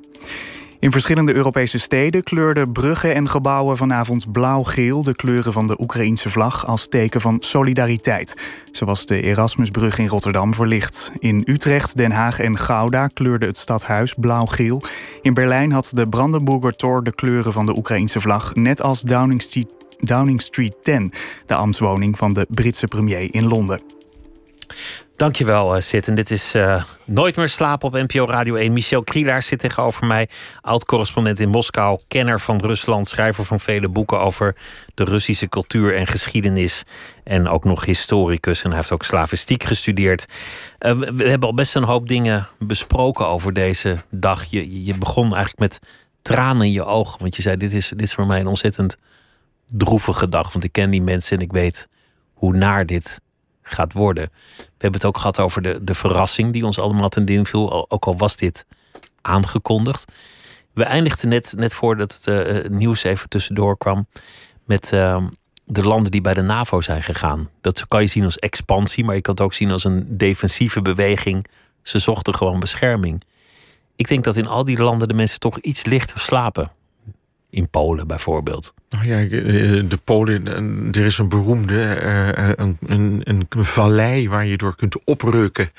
[SPEAKER 1] In verschillende Europese steden kleurden bruggen en gebouwen vanavond blauw-geel, de kleuren van de Oekraïense vlag, als teken van solidariteit. Zoals de Erasmusbrug in Rotterdam verlicht. In Utrecht, Den Haag en Gouda kleurde het stadhuis blauw-geel. In Berlijn had de Brandenburger Tor de kleuren van de Oekraïense vlag, net als Downing Street, Downing Street 10, de ambtswoning van de Britse premier in Londen.
[SPEAKER 4] Dankjewel, uh, Sid. En dit is uh, Nooit meer slapen op NPO Radio 1. Michel Krielaar zit tegenover mij. Oud-correspondent in Moskou. Kenner van Rusland. Schrijver van vele boeken over de Russische cultuur en geschiedenis. En ook nog historicus. En hij heeft ook slavistiek gestudeerd. Uh, we, hebben al best een hoop dingen besproken over deze dag. Je, je begon eigenlijk met tranen in je ogen. Want je zei, dit is, dit is voor mij een ontzettend droevige dag. Want ik ken die mensen en ik weet hoe naar dit gaat worden. We hebben het ook gehad over de, de verrassing die ons allemaal ten dien viel, ook al was dit aangekondigd. We eindigden net, net voordat het uh, nieuws even tussendoor kwam met uh, de landen die bij de NAVO zijn gegaan. Dat kan je zien als expansie, maar je kan het ook zien als een defensieve beweging. Ze zochten gewoon bescherming. Ik denk dat in al die landen de mensen toch iets lichter slapen in Polen bijvoorbeeld?
[SPEAKER 5] Ja, eh, de Polen, er is een beroemde eh, een, een, vallei waar je door kunt oprukken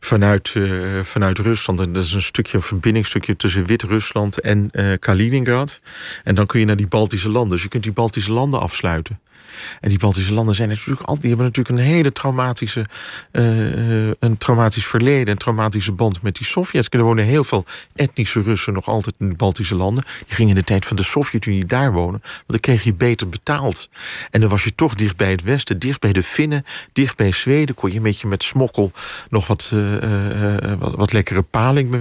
[SPEAKER 5] vanuit, vanuit Rusland. En dat is een stukje, een verbindingsstukje tussen Wit-Rusland en Kaliningrad. En dan kun je naar die Baltische landen. Dus je kunt die Baltische landen afsluiten. En die Baltische landen zijn natuurlijk die hebben natuurlijk een hele traumatische, uh, een traumatisch verleden, een traumatische band met die Sovjets. Er wonen heel veel etnische Russen nog altijd in de Baltische landen. Die gingen in de tijd van de Sovjet-Unie daar wonen, want dan kreeg je beter betaald. En dan was je toch dicht bij het Westen, dicht bij de Finnen, dicht bij Zweden. Kon je een beetje met smokkel nog wat, uh, wat, wat, lekkere paling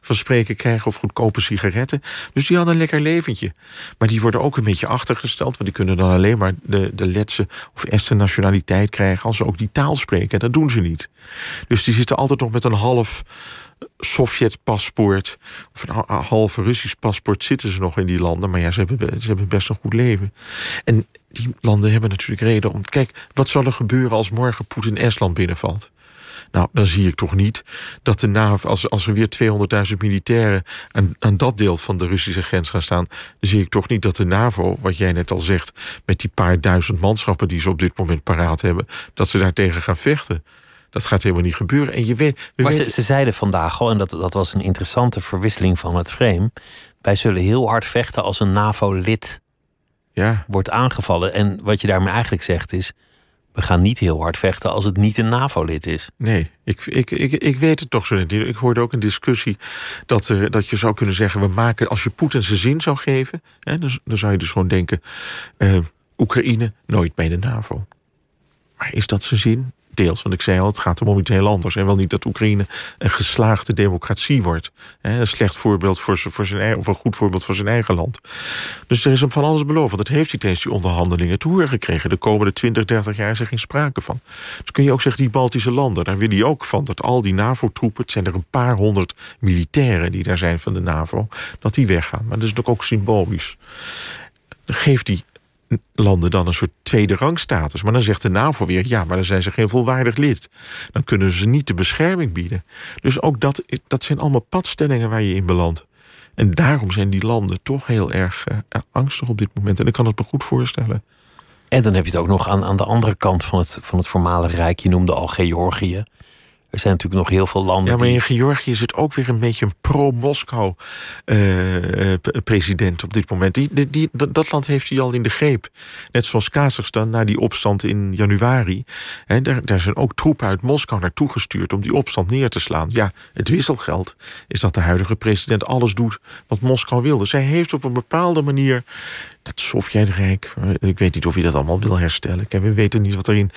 [SPEAKER 5] van spreken krijgen of goedkope sigaretten. Dus die hadden een lekker leventje. Maar die worden ook een beetje achtergesteld, want die kunnen dan alleen maar de de, Letse of Estse nationaliteit krijgen als ze ook die taal spreken. Dat doen ze niet. Dus die zitten altijd nog met een half Sovjet-paspoort of een half Russisch paspoort zitten ze nog in die landen. Maar ja, ze hebben, ze hebben best een goed leven. En die landen hebben natuurlijk reden om. Kijk, wat zal er gebeuren als morgen Poetin Estland binnenvalt? Nou, dan zie ik toch niet dat de NAVO, als, als er weer 200.000 militairen aan, aan dat deel van de Russische grens gaan staan, dan zie ik toch niet dat de NAVO, wat jij net al zegt, met die paar duizend manschappen die ze op dit moment paraat hebben, dat ze daartegen gaan vechten. Dat gaat helemaal niet gebeuren. En je weet,
[SPEAKER 4] maar ze, ze, zeiden vandaag al, en dat, dat was een interessante verwisseling van het frame. Wij zullen heel hard vechten als een NAVO-lid ja. wordt aangevallen. En wat je daarmee eigenlijk zegt is we gaan niet heel hard vechten als het niet een NAVO-lid is.
[SPEAKER 5] Nee, ik, ik, ik, ik weet het toch zo niet. Ik hoorde ook een discussie dat, er, dat je zou kunnen zeggen... we maken, als je Poetin zijn zin zou geven... Hè, dan, dan zou je dus gewoon denken... Uh, Oekraïne nooit bij de NAVO. Maar is dat zijn zin? Deels, want ik zei al, het gaat om iets heel anders. En wel niet dat Oekraïne een geslaagde democratie wordt. Een slecht voorbeeld voor zijn, voor zijn eigen, of een goed voorbeeld voor zijn eigen land. Dus er is hem van alles beloofd. Want dat heeft hij tijdens die onderhandelingen horen gekregen. De komende 20, 30 jaar is er geen sprake van. Dus kun je ook zeggen, die Baltische landen, daar wil hij ook van dat al die NAVO-troepen, het zijn er een paar honderd militairen die daar zijn van de NAVO, dat die weggaan. Maar dat is ook symbolisch. Geeft hij landen dan een soort tweede rangstatus. Maar dan zegt de NAVO weer, ja, maar dan zijn ze geen volwaardig lid. Dan kunnen ze niet de bescherming bieden. Dus ook dat, dat zijn allemaal padstellingen waar je in belandt. En daarom zijn die landen toch heel erg uh, angstig op dit moment. En ik kan het me goed voorstellen.
[SPEAKER 4] En dan heb je het ook nog aan, aan de andere kant van het, van het voormalige Rijk. Je noemde al Georgië. Er zijn natuurlijk nog heel veel landen.
[SPEAKER 5] Ja, maar in Georgië is het ook weer een beetje een pro-Moskou-president eh, op dit moment. Die, die, dat land heeft hij al in de greep. Net zoals Kazachstan na die opstand in januari. He, daar, daar zijn ook troepen uit Moskou naartoe gestuurd om die opstand neer te slaan. Ja, het wisselgeld is dat de huidige president alles doet wat Moskou wilde. Zij heeft op een bepaalde manier dat Sovjetrijk, ik weet niet of hij dat allemaal wil herstellen. we weten niet wat er in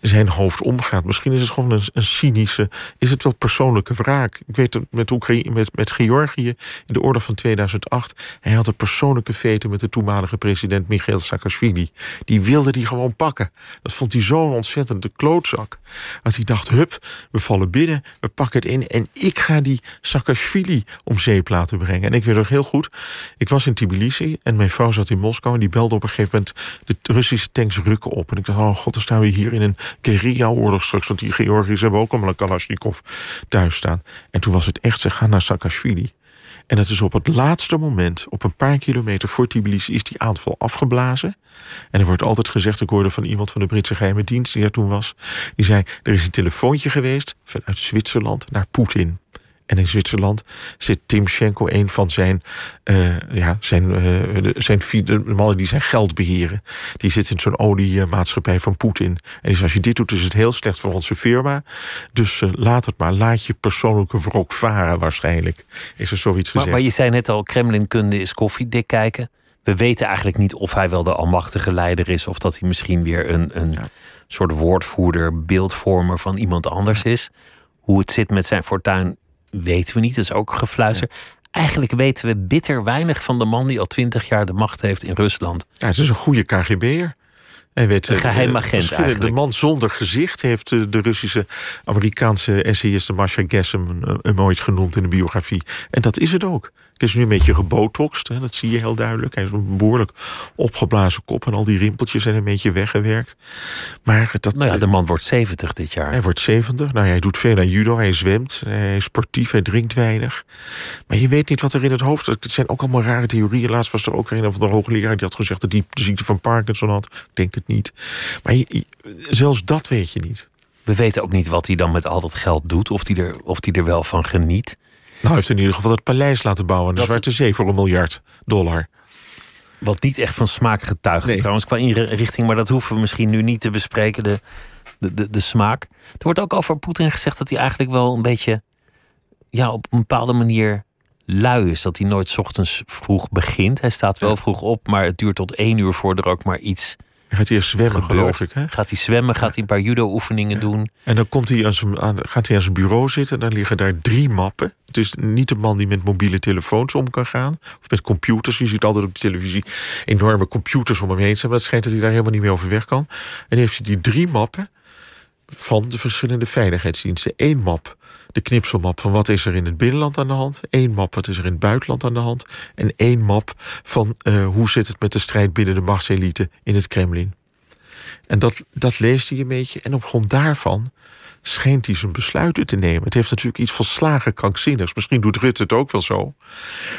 [SPEAKER 5] zijn hoofd omgaat. Misschien is het gewoon een, een cynische, is het wel persoonlijke wraak. Ik weet het met, met, met Georgië in de orde van 2008. Hij had een persoonlijke vete met de toenmalige president Michail Saakashvili. Die wilde die gewoon pakken. Dat vond hij zo'n ontzettende klootzak. Dat hij dacht, hup, we vallen binnen, we pakken het in... en ik ga die Saakashvili om zeep laten brengen. En ik weet nog heel goed, ik was in Tbilisi en mijn vrouw zat in Moskou. En die belde op een gegeven moment de Russische tanks rukken op. En ik dacht, oh god, dan staan we hier in een guerrilla-oorlog straks. Want die Georgiërs hebben ook allemaal een Kalashnikov thuis staan. En toen was het echt, ze gaan naar Saakashvili. En het is op het laatste moment, op een paar kilometer voor Tbilisi, is die aanval afgeblazen. En er wordt altijd gezegd, ik hoorde van iemand van de Britse geheime dienst die er toen was. Die zei, er is een telefoontje geweest vanuit Zwitserland naar Poetin. En in Zwitserland zit Timchenko, een van zijn, uh, ja, zijn, uh, zijn de mannen die zijn geld beheren. Die zit in zo'n oliemaatschappij van Poetin. En die zegt, als je dit doet, is het heel slecht voor onze firma. Dus uh, laat het maar. Laat je persoonlijke wrok varen waarschijnlijk. Is er zoiets
[SPEAKER 4] maar,
[SPEAKER 5] gezegd.
[SPEAKER 4] Maar je zei net al, Kremlinkunde is koffiedik kijken. We weten eigenlijk niet of hij wel de almachtige leider is... of dat hij misschien weer een, een ja. soort woordvoerder, beeldvormer van iemand anders is. Hoe het zit met zijn fortuin weten we niet, dat is ook gefluister. Eigenlijk weten we bitter weinig van de man die al twintig jaar de macht heeft in Rusland.
[SPEAKER 5] Ja, het is een goede KGB'er.
[SPEAKER 4] Hij weet, een geheim agent eigenlijk.
[SPEAKER 5] De man zonder gezicht heeft de Russische Amerikaanse essayist Masha Gessem hem ooit genoemd in de biografie. En dat is het ook. Het is nu een beetje gebotoxed, hè, dat zie je heel duidelijk. Hij heeft een behoorlijk opgeblazen kop en al die rimpeltjes zijn een beetje weggewerkt. Maar dat,
[SPEAKER 4] nou ja, de man wordt 70 dit jaar.
[SPEAKER 5] Hij wordt 70. Nou, hij doet veel aan judo, hij zwemt, hij is sportief, hij drinkt weinig. Maar je weet niet wat er in het hoofd... Het zijn ook allemaal rare theorieën. Laatst was er ook een van de hoogleraar die had gezegd... dat hij de ziekte van Parkinson had. Ik denk het niet. Maar zelfs dat weet je niet.
[SPEAKER 4] We weten ook niet wat hij dan met al dat geld doet. Of hij er, of hij er wel van geniet.
[SPEAKER 5] Nou, hij heeft in ieder geval het paleis laten bouwen. De Zwarte Zee voor een miljard dollar.
[SPEAKER 4] Wat niet echt van smaak getuigt trouwens qua inrichting. Maar dat hoeven we misschien nu niet te bespreken, de, de, de, de smaak. Er wordt ook over Poetin gezegd dat hij eigenlijk wel een beetje... ja, op een bepaalde manier lui is. Dat hij nooit ochtends vroeg begint. Hij staat wel vroeg op, maar het duurt tot één uur voor er ook maar iets
[SPEAKER 5] Gaat hij eerst zwemmen, geloof ik. Hè?
[SPEAKER 4] Gaat hij zwemmen, gaat hij een paar judo-oefeningen doen.
[SPEAKER 5] En dan komt hij aan zijn, gaat hij aan zijn bureau zitten. En dan liggen daar drie mappen. Het is niet een man die met mobiele telefoons om kan gaan. Of met computers. Je ziet altijd op de televisie enorme computers om hem heen. Maar het schijnt dat hij daar helemaal niet meer over weg kan. En heeft hij die drie mappen van de verschillende veiligheidsdiensten. Eén map de knipselmap van wat is er in het binnenland aan de hand. één map wat is er in het buitenland aan de hand. En één map van uh, hoe zit het met de strijd binnen de machtselite in het Kremlin. En dat, dat leest hij een beetje. En op grond daarvan schijnt hij zijn besluiten te nemen. Het heeft natuurlijk iets volslagen krankzinnigs. Misschien doet Rutte het ook wel zo.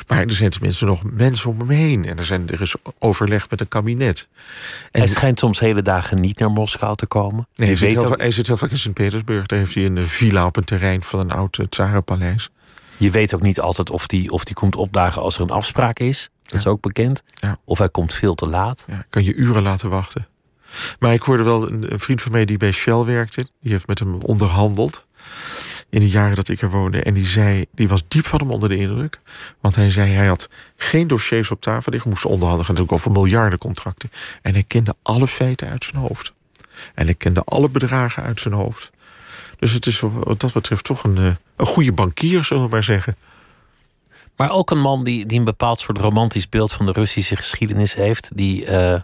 [SPEAKER 5] Maar er zijn tenminste nog mensen om hem heen. En er, zijn, er is overleg met een kabinet.
[SPEAKER 4] En hij schijnt soms hele dagen niet naar Moskou te komen.
[SPEAKER 5] Nee, hij, zit heel, hij zit heel vaak in Sint-Petersburg. Daar heeft hij een villa op een terrein van een oud Tsarenpaleis.
[SPEAKER 4] Je weet ook niet altijd of hij die, of die komt opdagen als er een afspraak is. Dat is ook bekend. Ja. Of hij komt veel te laat.
[SPEAKER 5] Ja, kan je uren laten wachten. Maar ik hoorde wel een, vriend van mij die bij Shell werkte. Die heeft met hem onderhandeld in de jaren dat ik er woonde. En die zei, die was diep van hem onder de indruk. Want hij zei, hij had geen dossiers op tafel liggen. Moest onderhandelen natuurlijk over miljardencontracten. En hij kende alle feiten uit zijn hoofd. En hij kende alle bedragen uit zijn hoofd. Dus het is wat dat betreft toch een, eh, een goede bankier, zullen we maar zeggen.
[SPEAKER 4] Maar ook een man die, die een bepaald soort romantisch beeld van de Russische geschiedenis heeft. Die uh,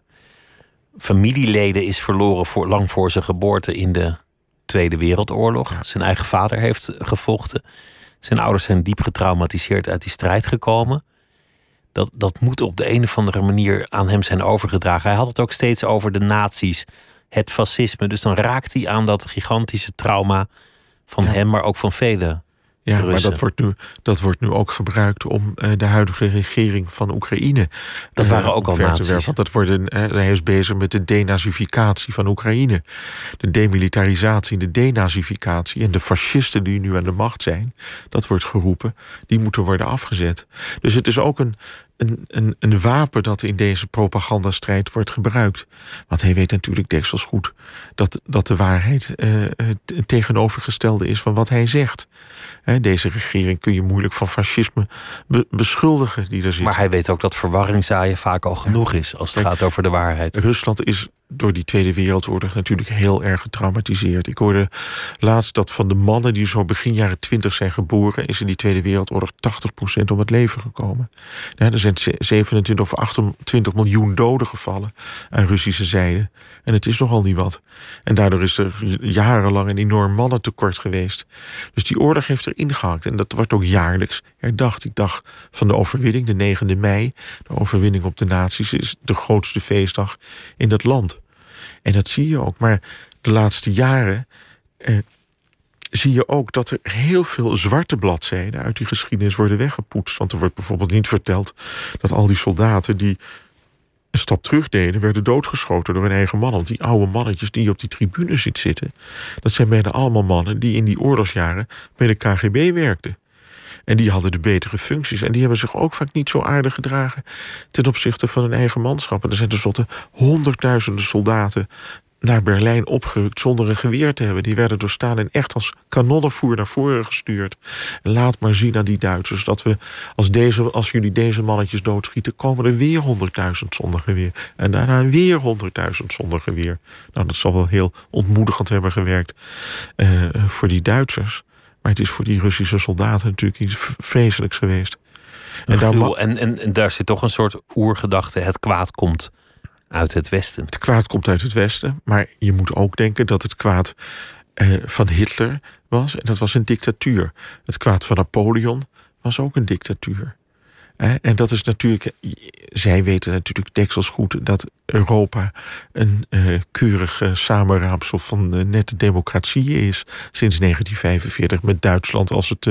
[SPEAKER 4] familieleden is verloren voor, lang voor zijn geboorte in de Tweede Wereldoorlog. Zijn eigen vader heeft gevochten. Zijn ouders zijn diep getraumatiseerd uit die strijd gekomen. Dat, dat moet op de een of andere manier aan hem zijn overgedragen. Hij had het ook steeds over de nazi's, het fascisme. Dus dan raakt hij aan dat gigantische trauma van hem, maar ook van velen.
[SPEAKER 5] Ja, maar dat wordt, nu, dat wordt nu ook gebruikt om uh, de huidige regering van Oekraïne.
[SPEAKER 4] Dat uh, waren ook al nazi's.
[SPEAKER 5] Want dat wordt een, uh, hij is bezig met de denazificatie van Oekraïne. De demilitarisatie, de denazificatie. En de fascisten die nu aan de macht zijn, dat wordt geroepen, die moeten worden afgezet. Dus het is ook een, een, een, een wapen dat in deze propagandastrijd wordt gebruikt. Want hij weet natuurlijk deksels goed dat, dat de waarheid uh, het tegenovergestelde is van wat hij zegt. He, deze regering kun je moeilijk van fascisme be beschuldigen die er zit.
[SPEAKER 4] Maar hij weet ook dat verwarring zaaien vaak al genoeg is als het gaat over de waarheid.
[SPEAKER 5] Rusland is door die Tweede Wereldoorlog natuurlijk heel erg getraumatiseerd. Ik hoorde laatst dat van de mannen die zo begin jaren twintig zijn geboren, is in die Tweede Wereldoorlog 80% om het leven gekomen. Ja, er zijn 27 of 28 miljoen doden gevallen aan Russische zijde. En het is nogal niet wat. En daardoor is er jarenlang een enorm mannentekort geweest. Dus die oorlog heeft er ingehakt. En dat wordt ook jaarlijks herdacht. Die dag van de overwinning, de 9e mei, de overwinning op de nazi's, is de grootste feestdag in dat land. En dat zie je ook. Maar de laatste jaren eh, zie je ook dat er heel veel zwarte bladzijden uit die geschiedenis worden weggepoetst. Want er wordt bijvoorbeeld niet verteld dat al die soldaten die een stap terug deden, werden doodgeschoten door hun eigen mannen. Want die oude mannetjes die op die tribune ziet zitten, dat zijn bijna allemaal mannen die in die oorlogsjaren bij de KGB werkten. En die hadden de betere functies. En die hebben zich ook vaak niet zo aardig gedragen ten opzichte van hun eigen manschappen. Er zijn tenslotte honderdduizenden soldaten naar Berlijn opgerukt zonder een geweer te hebben. Die werden door Stalin echt als kanonnenvoer naar voren gestuurd. Laat maar zien aan die Duitsers dat we, als, deze, als jullie deze mannetjes doodschieten, komen er weer honderdduizend zonder geweer. En daarna weer honderdduizend zonder geweer. Nou, dat zal wel heel ontmoedigend hebben gewerkt uh, voor die Duitsers. Maar het is voor die Russische soldaten natuurlijk iets vreselijks geweest.
[SPEAKER 4] En, daar, en, en, en daar zit toch een soort oergedachte: het kwaad komt uit het Westen.
[SPEAKER 5] Het kwaad komt uit het Westen, maar je moet ook denken dat het kwaad eh, van Hitler was. En dat was een dictatuur. Het kwaad van Napoleon was ook een dictatuur. En dat is natuurlijk, zij weten natuurlijk deksels goed dat Europa een uh, keurig uh, samenraapsel van uh, nette democratie is sinds 1945 met Duitsland als het,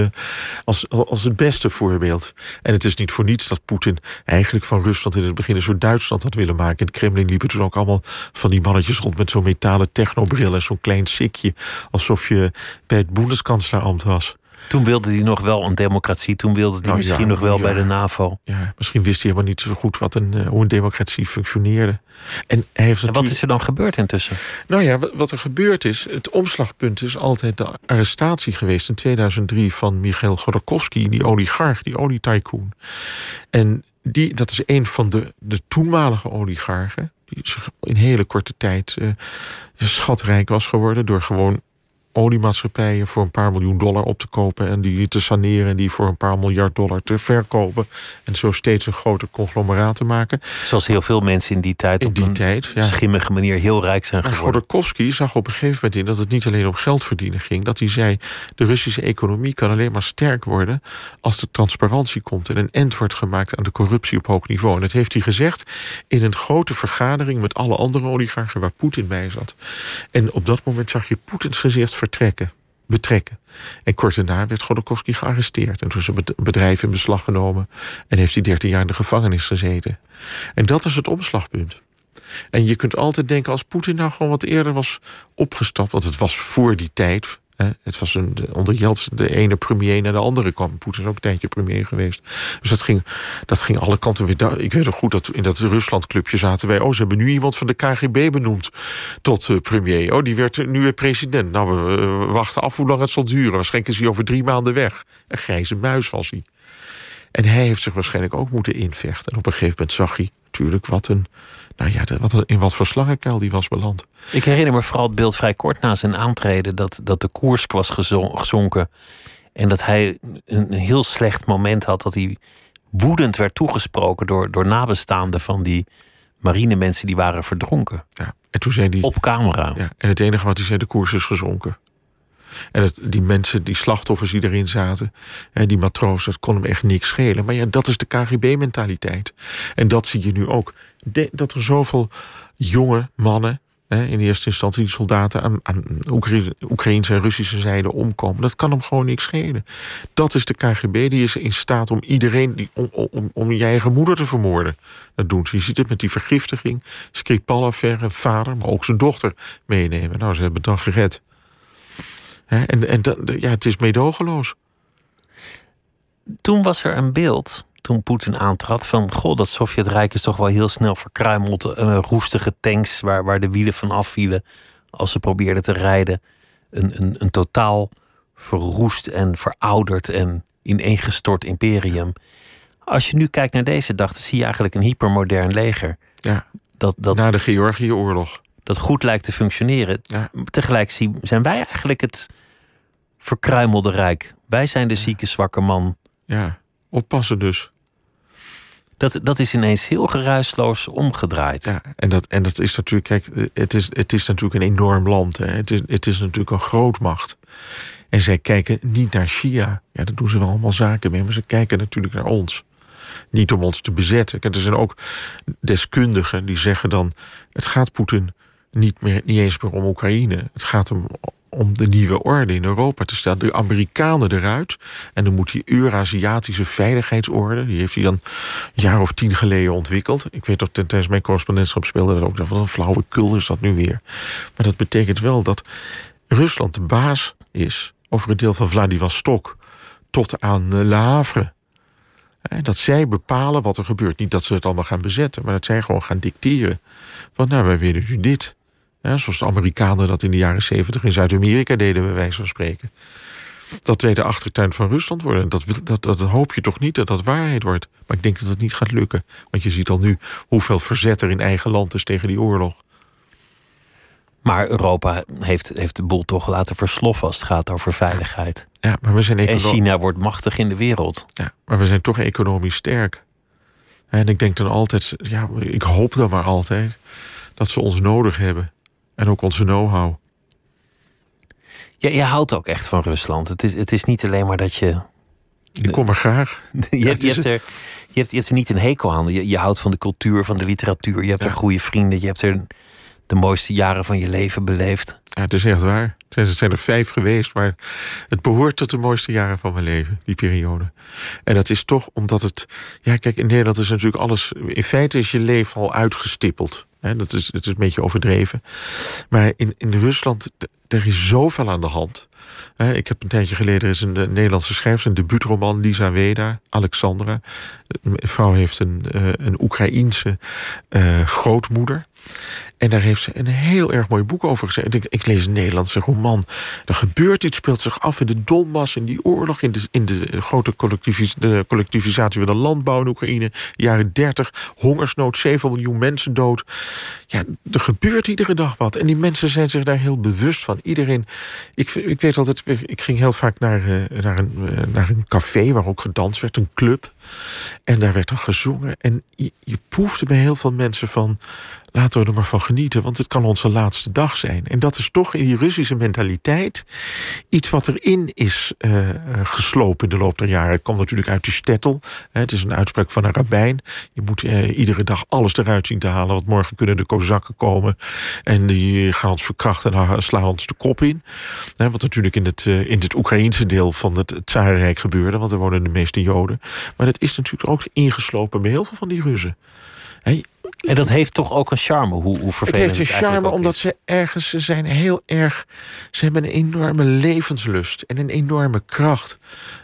[SPEAKER 5] als, als het beste voorbeeld. En het is niet voor niets dat Poetin eigenlijk van Rusland in het begin een soort Duitsland had willen maken. In het Kremlin liepen toen ook allemaal van die mannetjes rond met zo'n metalen technobril en zo'n klein sikje, alsof je bij het Bundeskanzlerambt was.
[SPEAKER 4] Toen wilde hij nog wel een democratie. Toen wilde hij nou, misschien nog wel bij de NAVO.
[SPEAKER 5] Ja, misschien wist hij helemaal niet zo goed wat een, uh, hoe een democratie functioneerde.
[SPEAKER 4] En, hij heeft en wat is er dan gebeurd intussen?
[SPEAKER 5] Nou ja, wat er gebeurd is, het omslagpunt is altijd de arrestatie geweest in 2003 van Michail Godorkovsky, die oligarch, die olietycoon. En die, dat is een van de, de toenmalige oligarchen, die in hele korte tijd uh, schatrijk was geworden door gewoon oliemaatschappijen voor een paar miljoen dollar op te kopen en die te saneren en die voor een paar miljard dollar te verkopen. En zo steeds een groter conglomeraat te maken.
[SPEAKER 4] Zoals heel veel mensen in die tijd
[SPEAKER 5] in
[SPEAKER 4] op
[SPEAKER 5] die
[SPEAKER 4] een
[SPEAKER 5] tijd, ja.
[SPEAKER 4] schimmige manier heel rijk zijn
[SPEAKER 5] maar
[SPEAKER 4] geworden.
[SPEAKER 5] Godorkovsky zag op een gegeven moment in dat het niet alleen om geld verdienen ging. Dat hij zei, de Russische economie kan alleen maar sterk worden als er transparantie komt en een end wordt gemaakt aan de corruptie op hoog niveau. En dat heeft hij gezegd in een grote vergadering met alle andere oligarchen waar Poetin bij zat. En op dat moment zag je Poetins gezicht vertrekken, betrekken. En kort daarna werd Godorkovsky gearresteerd. En toen is het bedrijf in beslag genomen. En heeft hij 13 jaar in de gevangenis gezeten. En dat is het omslagpunt. En je kunt altijd denken, als Poetin nou gewoon wat eerder was opgestapt... want het was voor die tijd, Het was een, onder Jeltsin de ene premier naar de andere kwam. Poetin is ook een tijdje premier geweest. Dus dat ging, dat ging alle kanten weer. Ik weet nog goed dat in dat Ruslandclubje zaten wij. Oh, ze hebben nu iemand van de KGB benoemd tot uh, premier. Oh, die werd nu weer president. Nou, we, we wachten af hoe lang het zal duren. Waarschijnlijk is hij over drie maanden weg. Een grijze muis was hij. En hij heeft zich waarschijnlijk ook moeten invechten. En op een gegeven moment zag hij natuurlijk wat een. Nou ja, wat, in wat voor slangenkuil die was beland.
[SPEAKER 4] Ik herinner me vooral het beeld vrij kort na zijn aantreden dat, dat de koers was gezonken. En dat hij een heel slecht moment had dat hij woedend werd toegesproken door, door nabestaanden van die marinemensen die waren verdronken.
[SPEAKER 5] Ja, en toen zei hij.
[SPEAKER 4] Op camera.
[SPEAKER 5] Ja, en het enige wat hij zei, de koers is gezonken. En die mensen, die slachtoffers die erin zaten, die matroos, dat kon hem echt niks schelen. Maar ja, dat is de KGB-mentaliteit. En dat zie je nu ook. dat er zoveel jonge mannen, in eerste instantie die soldaten aan, aan Oekraïnse en Russische zijde omkomen, dat kan hem gewoon niks schelen. Dat is de KGB, die is in staat om iedereen, die, om, om, om je eigen moeder te vermoorden. Dat doen ze. Je ziet het met die vergiftiging, Skripal-affaire, vader, maar ook zijn dochter meenemen. Nou, ze hebben dan gered en en ja, het is meedogenloos.
[SPEAKER 4] Toen was er een beeld, toen Poetin aantrad, van... goh, dat Sovjetrijk is toch wel heel snel verkruimeld. Uh, roestige tanks waar, waar de wielen van afvielen als ze probeerden te rijden. Een, een, een totaal verroest en verouderd en ineengestort imperium. Als je nu kijkt naar deze dag, dan zie je eigenlijk een hypermodern leger.
[SPEAKER 5] Ja, dat, dat, na de Georgië-oorlog
[SPEAKER 4] dat goed lijkt te functioneren. Ja. Tegelijk zijn wij eigenlijk het verkruimelde rijk. Wij zijn de zieke, zwakke man.
[SPEAKER 5] Ja, oppassen dus.
[SPEAKER 4] Dat, dat is ineens heel geruisloos omgedraaid.
[SPEAKER 5] Ja, en dat, en dat is natuurlijk, kijk, het is, het is natuurlijk een enorm land. Hè. Het, is, het is natuurlijk een grootmacht. En zij kijken niet naar China. Ja, daar doen ze wel allemaal zaken mee, maar ze kijken natuurlijk naar ons. Niet om ons te bezetten. er zijn ook deskundigen die zeggen dan: het gaat Poetin niet, meer, niet eens meer om Oekraïne. Het gaat om, om de nieuwe orde in Europa te stellen. De Amerikanen eruit. En dan moet die Eurasiatische veiligheidsorde... die heeft hij dan een jaar of tien geleden ontwikkeld. Ik weet dat tijdens mijn correspondentschap speelde dat ook. Wat een flauwe kul is dat nu weer. Maar dat betekent wel dat Rusland de baas is... over een deel van Vladivostok tot aan Le Havre. Dat zij bepalen wat er gebeurt. Niet dat ze het allemaal gaan bezetten, maar dat zij gewoon gaan dicteren. Van nou, wij willen nu dit zoals de Amerikanen dat in de jaren zeventig in Zuid-Amerika deden, bij wijze van spreken. Dat wij de achtertuin van Rusland worden. Dat, dat, dat hoop je toch niet dat dat waarheid wordt. Maar ik denk dat het niet gaat lukken. Want je ziet al nu hoeveel verzet er in eigen land is tegen die oorlog.
[SPEAKER 4] Maar Europa heeft, heeft de boel toch laten versloffen als het gaat over veiligheid.
[SPEAKER 5] Ja, maar we zijn
[SPEAKER 4] en China wordt machtig in de wereld.
[SPEAKER 5] Ja, maar we zijn toch economisch sterk. En ik denk dan altijd, ja, ik hoop dan maar altijd dat ze ons nodig hebben. En ook onze know-how.
[SPEAKER 4] Ja, je houdt ook echt van Rusland. Het is, het is niet alleen maar dat je.
[SPEAKER 5] Ik kom er graag.
[SPEAKER 4] je, hebt, je, hebt er, je, hebt, je hebt er niet een hekel aan. Je, je houdt van de cultuur, van de literatuur. Je hebt er goede vrienden. Je hebt er de mooiste jaren van je leven beleefd.
[SPEAKER 5] Ja, het is echt waar. Het zijn er vijf geweest, maar het behoort tot de mooiste jaren van mijn leven, die periode. En dat is toch omdat het. Ja, kijk, in Nederland is natuurlijk alles. In feite is je leven al uitgestippeld dat is, is een beetje overdreven. Maar in, in Rusland, er is zoveel aan de hand. ik heb een tijdje geleden is een, Nederlandse schrijver, een debuutroman, Lisa Weda, Alexandra. Een vrouw heeft een, uh, een Oekraïense uh, grootmoeder. En daar heeft ze een heel erg mooi boek over gezegd. Ik, lees een Nederlandse roman. Er gebeurt iets, speelt zich af in de Donbass, in die oorlog, in de, in de grote collectivis, de collectivisatie van de landbouw in Oekraïne, jaren 30, hongersnood, 7 miljoen mensen dood. Ja, er gebeurt iedere dag wat. En die mensen zijn zich daar heel bewust van. Iedereen. Ik, ik weet altijd, ik ging heel vaak naar, uh, naar, een, uh, naar een café waar ook gedanst werd, een club. En daar werd dan gezongen. En je, je proefde bij heel veel mensen van laten we er maar van genieten, want het kan onze laatste dag zijn. En dat is toch in die Russische mentaliteit iets wat erin is uh, geslopen in de loop der jaren. Het komt natuurlijk uit de stettel. Het is een uitspraak van een rabbijn. Je moet uh, iedere dag alles eruit zien te halen, want morgen kunnen de kozakken komen en die gaan ons verkrachten en slaan ons de kop in. Wat natuurlijk in het, in het Oekraïense deel van het Tsarenrijk gebeurde, want er wonen de meeste Joden. Maar dat is natuurlijk ook ingeslopen bij heel veel van die Russen
[SPEAKER 4] En dat heeft toch ook een charme, hoe, hoe vervelend
[SPEAKER 5] het heeft een
[SPEAKER 4] het
[SPEAKER 5] charme omdat ze ergens, ze zijn heel erg, ze hebben een enorme levenslust en een enorme kracht.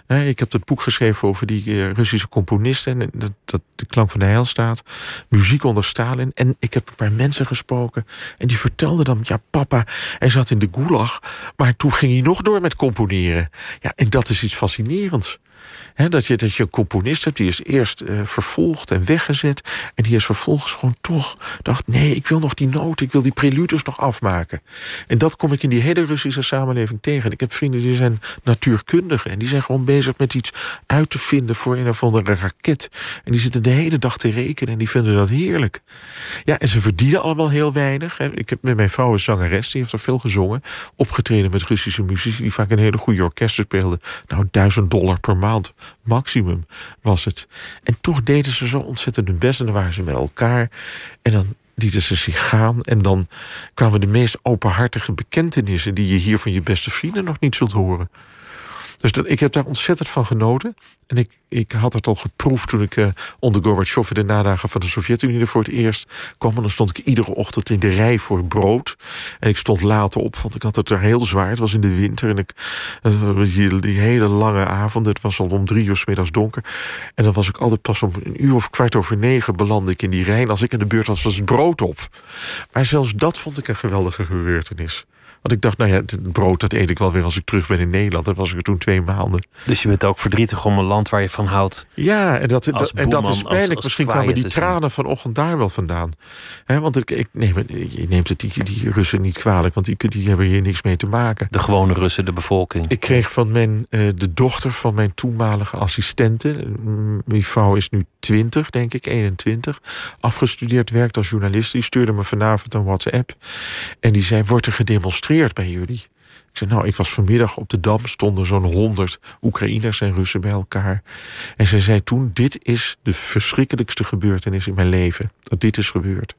[SPEAKER 5] Ik heb het boek geschreven over die eh, Russische componisten. En dat, dat, de klank van de heilstaat. Muziek onder Stalin. En ik heb een paar mensen gesproken. En die vertelden dan, ja papa, hij zat in de gulag. Maar toen ging hij nog door met componeren. Ja, en dat is iets fascinerends. Dat, je, dat je een componist hebt, die is eerst eh, vervolgd en weggezet. En die is vervolgens gewoon toch dacht: nee, ik wil nog die noten, ik wil die preludes nog afmaken. En dat kom ik in die hele Russische samenleving tegen. Ik heb vrienden die zijn natuurkundigen en die zijn gewoon bezig met iets uit te vinden voor een of andere raket. En die zitten de hele dag te rekenen en die vinden dat heerlijk. Ja, en ze verdienen allemaal heel weinig. Ik heb met mijn vrouw een zangeres, die heeft er veel gezongen. Opgetreden met Russische muzici, die vaak een hele goede orkesten speelden. Nou, duizend dollar per maand, maximum was het. En toch deden ze zo ontzettend hun best en dan waren ze met elkaar. En dan lieten ze zich gaan. En dan kwamen de meest openhartige bekentenissen... die je hier van je beste vrienden nog niet zult horen. Dus dat, ik heb daar ontzettend van genoten. En ik, ik had het al geproefd toen ik eh, onder Gorbachev... in de nadagen van de Sovjet-Unie er voor het eerst kwam. En dan stond ik iedere ochtend in de rij voor brood. En ik stond later op, want ik had het er heel zwaar. Het was in de winter en ik, eh, die, hele lange avond... het was al om drie uur middags donker. En dan was ik altijd pas om een uur of kwart over negen... belandde ik in die rij. En als ik in de beurt was, was het brood op. Maar zelfs dat vond ik een geweldige gebeurtenis. Want ik dacht, nou ja, het brood dat eet ik wel weer als ik terug ben in Nederland. Dat was ik er toen twee maanden.
[SPEAKER 4] Dus je bent ook verdrietig om een land waar je van houdt.
[SPEAKER 5] Ja, en dat, en dat is pijnlijk.
[SPEAKER 4] als- als
[SPEAKER 5] Misschien kwamen die tranen vanochtend daar wel vandaan. Want ik, ik neem, je neemt het die, die Russen niet kwalijk, want die, die hebben hier niks mee te maken.
[SPEAKER 4] De gewone Russen, de bevolking.
[SPEAKER 5] Ik kreeg van mijn, eh, de dochter van mijn toenmalige assistente. Die vrouw is nu 20, denk ik, 21. Afgestudeerd, werkt als journalist. Die stuurde me vanavond een WhatsApp. En die zei: Wordt er gedemonstreerd bij jullie? Ik zei: Nou, ik was vanmiddag op de dam. Stonden zo'n 100 Oekraïners en Russen bij elkaar. En zij zei toen: Dit is de verschrikkelijkste gebeurtenis in mijn leven. Dat dit is gebeurd.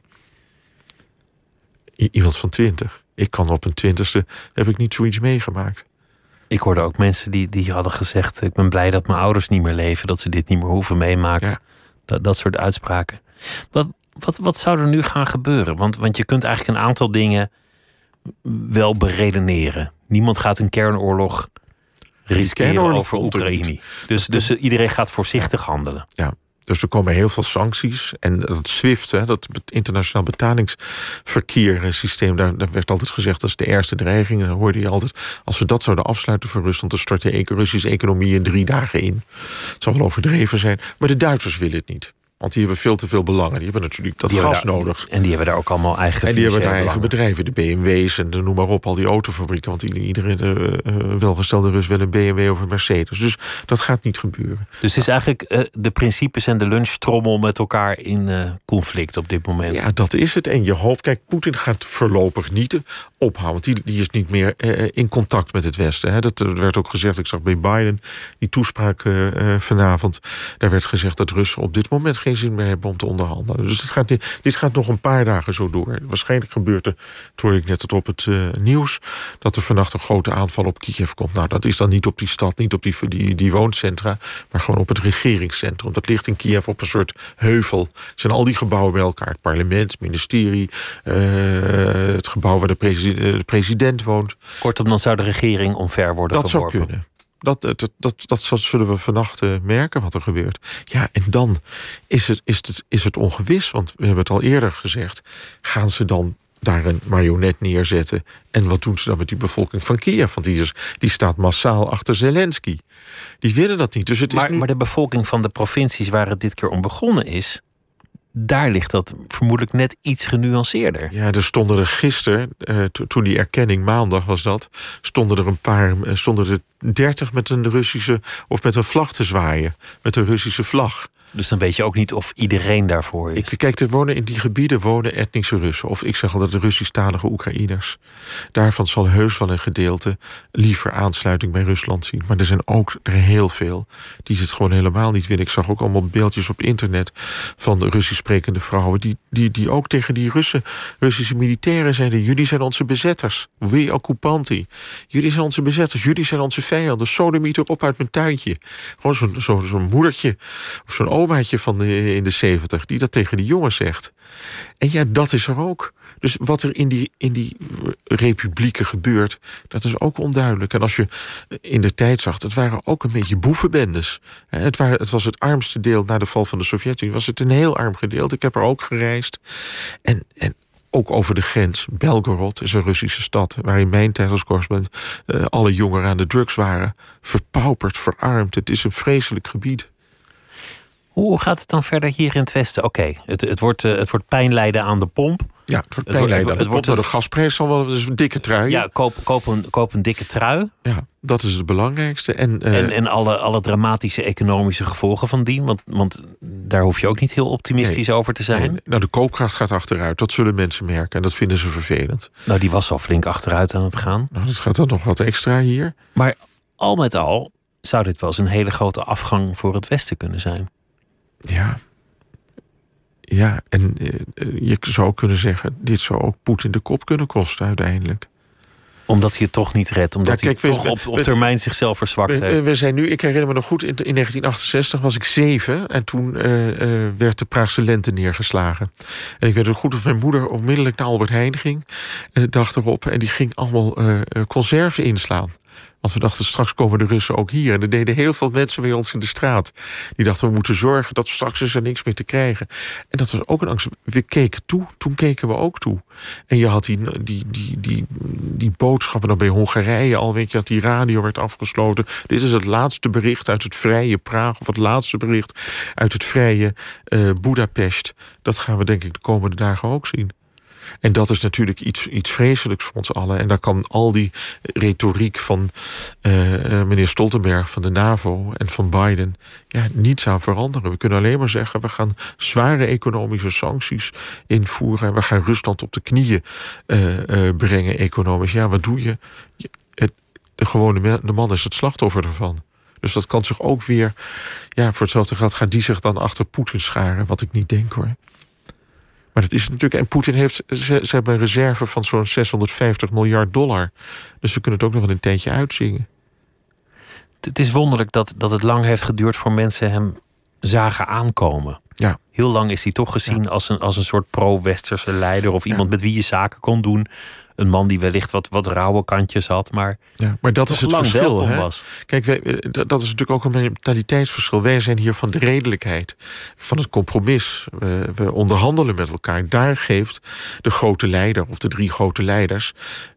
[SPEAKER 5] I- iemand van 20. Ik kan op een twintigste heb ik niet zoiets meegemaakt.
[SPEAKER 4] Ik hoorde ook mensen die, die hadden gezegd: Ik ben blij dat mijn ouders niet meer leven, dat ze dit niet meer hoeven meemaken.
[SPEAKER 5] Ja.
[SPEAKER 4] Dat, dat soort uitspraken. Wat, wat, wat zou er nu gaan gebeuren? Want, want je kunt eigenlijk een aantal dingen wel beredeneren. Niemand gaat een kernoorlog riskeren
[SPEAKER 5] kernoorlog
[SPEAKER 4] over
[SPEAKER 5] er
[SPEAKER 4] Oekraïne. Dus, dus iedereen gaat voorzichtig handelen.
[SPEAKER 5] Ja, dus er komen heel veel sancties. En dat SWIFT, hè, dat internationaal betalingsverkeersysteem, daar, daar werd altijd gezegd dat is de eerste dreiging. En dan hoorde je altijd, als we dat zouden afsluiten voor Rusland, dan stort de Russische economie in drie dagen in. Het zal wel overdreven zijn. Maar de Duitsers willen het niet. Want die hebben veel te veel belangen. Die hebben natuurlijk dat
[SPEAKER 4] Die
[SPEAKER 5] gas
[SPEAKER 4] daar-
[SPEAKER 5] nodig.
[SPEAKER 4] En die hebben daar ook allemaal eigen
[SPEAKER 5] En die hebben daar eigen bedrijven, de BMW's en de, noem maar op, al die autofabrieken. Want i- iedere eh, eh, welgestelde Rus wil een BMW of een Mercedes. Dus dat gaat niet gebeuren.
[SPEAKER 4] Dus het is eigenlijk eh, de principes en de lunchtrommel met elkaar in conflict op dit moment.
[SPEAKER 5] Ja, dat is het. En je hoopt, kijk, Poetin gaat voorlopig niet ophouden. Want die, die is niet meer in contact met het Westen. Hè. Dat werd ook gezegd, ik zag bij Biden die toespraak vanavond. Daar werd gezegd dat Russen op dit moment geen zin meer hebben om te onderhandelen. Dus dit gaat, dit gaat nog een paar dagen zo door. Waarschijnlijk gebeurt er, dat hoorde ik net het op het eh, nieuws, dat er vannacht een grote aanval op Kiev komt. Nou, dat is dan niet op die stad, niet op die, die, die wooncentra, maar gewoon op het regeringscentrum. Dat ligt in Kiev op een soort heuvel. Het zijn al die gebouwen bij elkaar. Het parlement, het ministerie, eh, het gebouw waar de, presi- de president woont.
[SPEAKER 4] Kortom, dan zou de regering omver worden
[SPEAKER 5] Dat zou
[SPEAKER 4] geworpen.
[SPEAKER 5] kunnen. Dat, dat, dat, dat, dat zullen we vannacht eh, merken wat er gebeurt. Ja, en dan is het, is, het, is het ongewis. Want we hebben het al eerder gezegd. Gaan ze dan daar een marionet neerzetten? En wat doen ze dan met die bevolking van Kiev? Want die, is, die staat massaal achter Zelensky. Die willen dat niet. Dus het is nu...
[SPEAKER 4] maar de bevolking van de provincies waar het dit keer om begonnen is, daar ligt dat vermoedelijk net iets genuanceerder.
[SPEAKER 5] Ja, er stonden er gisteren, eh, to- toen die erkenning maandag was dat, stonden er een paar, eh, stonden er dertig met een Russische of met een vlag te zwaaien, met een Russische vlag.
[SPEAKER 4] Dus dan weet je ook niet of iedereen daarvoor is.
[SPEAKER 5] Ik, kijk, er wonen in die gebieden wonen etnische Russen. Of ik zeg altijd de Russisch-talige Oekraïners. Daarvan zal heus wel een gedeelte liever aansluiting bij Rusland zien. Maar er zijn ook er heel veel die het gewoon helemaal niet willen. Ik zag ook allemaal beeldjes op internet van de Russisch sprekende vrouwen... die, die, die ook tegen die Russen, Russische militairen zeiden... jullie zijn onze bezetters, we occupanti. Jullie zijn onze bezetters, jullie zijn onze vijanden. Sodemieter op uit mijn tuintje. Gewoon zo'n zo, zo'n moedertje of zo'n omaatje van de, in de zeventig die dat tegen die jongen zegt. En ja, dat is er ook. Dus wat er in die, in die republieken gebeurt, dat is ook onduidelijk. En als je in de tijd zag, het waren ook een beetje boevenbendes. Het, het was het armste deel na de val van de Sovjet-Unie. Was het een heel arm gedeelte. Ik heb er ook gereisd. En, en ook over de grens. Belgorod is een Russische stad... waar in mijn tijd als correspondent uh, alle jongeren aan de drugs waren. Verpauperd, verarmd. Het is een vreselijk gebied.
[SPEAKER 4] Hoe gaat het dan verder hier in het Westen? Oké, het, het, wordt, uh, het wordt pijn lijden aan de pomp.
[SPEAKER 5] Ja, het wordt pijn lijden aan de pomp. de gasprijs zal wel dus een dikke trui.
[SPEAKER 4] Ja, koop, koop, een, koop een dikke trui.
[SPEAKER 5] Ja, dat is het belangrijkste. En,
[SPEAKER 4] uh, en, en alle, alle dramatische economische gevolgen van dien. Want, want daar hoef je ook niet heel optimistisch
[SPEAKER 5] nee,
[SPEAKER 4] over te zijn.
[SPEAKER 5] Nee, nou, de koopkracht gaat achteruit. Dat zullen mensen merken. En dat vinden ze vervelend.
[SPEAKER 4] Nou, die was al flink achteruit aan het gaan.
[SPEAKER 5] Nou, dat gaat dan nog wat extra hier.
[SPEAKER 4] Maar al met al zou dit wel eens een hele grote afgang voor het Westen kunnen zijn.
[SPEAKER 5] Ja. Ja, en uh, je zou kunnen zeggen, dit zou ook Poetin de kop kunnen kosten uiteindelijk
[SPEAKER 4] omdat hij het toch niet redt. Omdat ja, kijk, hij we, toch op, op termijn zichzelf verzwakt
[SPEAKER 5] we,
[SPEAKER 4] heeft.
[SPEAKER 5] We zijn nu, ik herinner me nog goed, in, in 1968 was ik zeven. En toen uh, uh, werd de Praagse lente neergeslagen. En ik weet ook goed dat mijn moeder onmiddellijk naar Albert Heijn ging. En dag erop. En die ging allemaal conserven inslaan. Want we dachten, straks komen de Russen ook hier. En er deden heel veel mensen bij ons in de straat. Die dachten, we moeten zorgen dat we straks is er niks meer te krijgen. En dat was ook een angst. We keken toe, toen keken we ook toe. En je had die, die, die, die, die boodschappen dan bij Hongarije al. Weet je, dat die radio werd afgesloten. Dit is het laatste bericht uit het vrije Praag. Of het laatste bericht uit het vrije uh, Budapest. Dat gaan we denk ik de komende dagen ook zien. En dat is natuurlijk iets, iets vreselijks voor ons allen. En daar kan al die retoriek van uh, meneer Stoltenberg van de NAVO en van Biden ja, niets aan veranderen. We kunnen alleen maar zeggen: we gaan zware economische sancties invoeren. En we gaan Rusland op de knieën uh, brengen, economisch. Ja, wat doe je? je het, de gewone de man is het slachtoffer ervan. Dus dat kan zich ook weer, ja, voor hetzelfde geld gaat die zich dan achter Poetin scharen, wat ik niet denk hoor. Maar dat is natuurlijk. En Poetin heeft. Ze, ze hebben een reserve van zo'n 650 miljard dollar. Dus we kunnen het ook nog wel een tijdje uitzingen.
[SPEAKER 4] Het is wonderlijk dat, dat het lang heeft geduurd voor mensen hem zagen aankomen.
[SPEAKER 5] Ja.
[SPEAKER 4] Heel lang is hij toch gezien als, een, als een soort pro-westerse leider of iemand met wie je zaken kon doen een man die wellicht wat, wat rauwe kantjes had, maar,
[SPEAKER 5] ja, maar dat is het verschil. Hè? Was. Kijk, wij, eh, dat is natuurlijk ook een mentaliteitsverschil. Wij zijn hier van de redelijkheid, van het compromis. We, we onderhandelen met elkaar. Daar geeft de grote leider of de drie grote leiders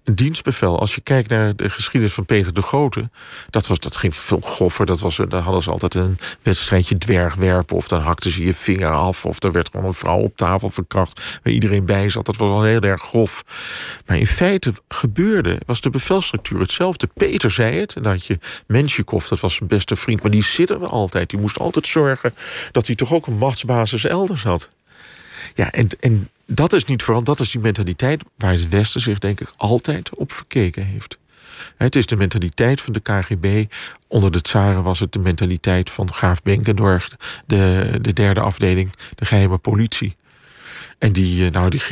[SPEAKER 5] een dienstbevel. Als je kijkt naar de geschiedenis van Peter de Grote, dat, was, dat ging veel groffer. Dat was, daar hadden ze altijd een wedstrijdje dwergwerpen, of dan hakten ze je vinger af, of er werd gewoon een vrouw op tafel verkracht waar iedereen bij zat. Dat was al heel erg grof. Maar in feite gebeurde, was de bevelstructuur hetzelfde. Peter zei het, en dan had je Menschikov, dat was zijn beste vriend, maar die zit er altijd. Die moest altijd zorgen dat hij toch ook een machtsbasis elders had. Ja, en, en dat is niet vooral, dat is die mentaliteit waar het Westen zich denk ik altijd op verkeken heeft. Het is de mentaliteit van de KGB. Onder de tsaren was het de mentaliteit van Graaf Benkendorf, de, de derde afdeling, de geheime politie. En die, eh, nou, die,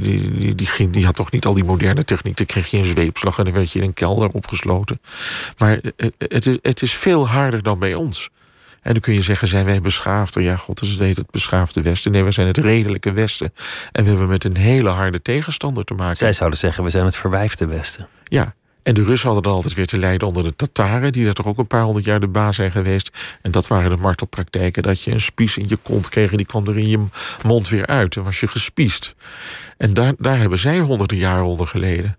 [SPEAKER 5] die, die, die, had toch niet al die moderne techniek. Dan kreeg je een zweepslag en dan werd je in een kelder opgesloten. Maar eh, het is, het is veel harder dan bij ons. En dan kun je zeggen, zijn wij beschaafder? Ja, god, dat is het, het beschaafde Westen. Nee, wij zijn het redelijke Westen. En we hebben met een hele harde tegenstander te maken.
[SPEAKER 4] Zij zouden zeggen, we zijn het verwijfde Westen.
[SPEAKER 5] Ja, en de Russen hadden dan altijd weer te lijden onder de Tataren, die daar toch ook een paar honderd jaar de baas zijn geweest. En dat waren de martelpraktijken, dat je een spies in je kont kreeg en die kwam er in je mond weer uit. En was je gespiest. En daar, daar hebben zij honderden jaren onder geleden.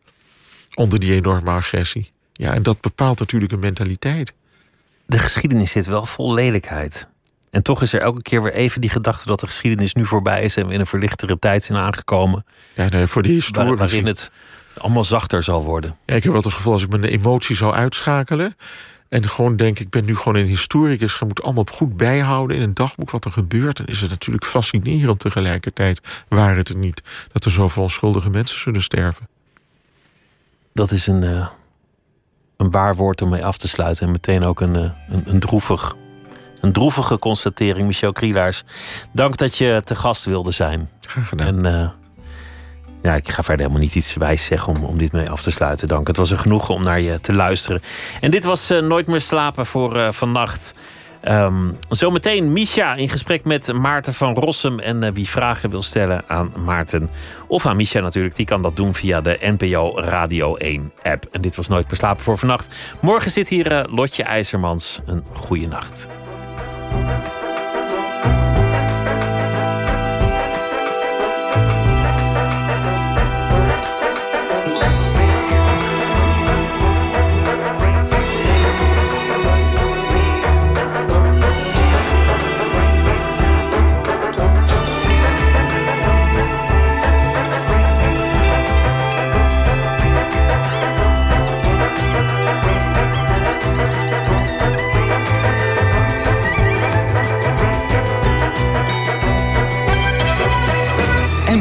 [SPEAKER 5] Onder die enorme agressie. Ja, en dat bepaalt natuurlijk een mentaliteit.
[SPEAKER 4] De geschiedenis zit wel vol lelijkheid. En toch is er elke keer weer even die gedachte dat de geschiedenis nu voorbij is en we in een verlichtere tijd zijn aangekomen.
[SPEAKER 5] Ja, nee, voor die historie.
[SPEAKER 4] waarin het allemaal zachter zal worden.
[SPEAKER 5] Ja, ik heb wel het gevoel als ik mijn emotie zou uitschakelen. En gewoon denk, ik ben nu gewoon een historicus. Je moet allemaal goed bijhouden in een dagboek wat er gebeurt. Dan is het natuurlijk fascinerend tegelijkertijd. Waar het niet dat er zoveel onschuldige mensen zullen sterven.
[SPEAKER 4] Dat is een, uh, een waar woord om mee af te sluiten. En meteen ook een, uh, een, een, droevig, een droevige constatering. Michel Krielaars, dank dat je te gast wilde zijn.
[SPEAKER 5] Graag gedaan.
[SPEAKER 4] En, uh, ja, ik ga verder helemaal niet iets wijs zeggen om, om dit mee af te sluiten. Dank. Het was een genoegen om naar je te luisteren. En dit was uh, Nooit meer slapen voor uh, vannacht. Um, zometeen Misha in gesprek met Maarten van Rossum. En eh, wie vragen wil stellen aan Maarten of aan Misha natuurlijk, die kan dat doen via de NPO Radio 1 app. En dit was Nooit Beslapen voor vannacht. Morgen zit hier uh, Lotje IJzermans. Een goede nacht.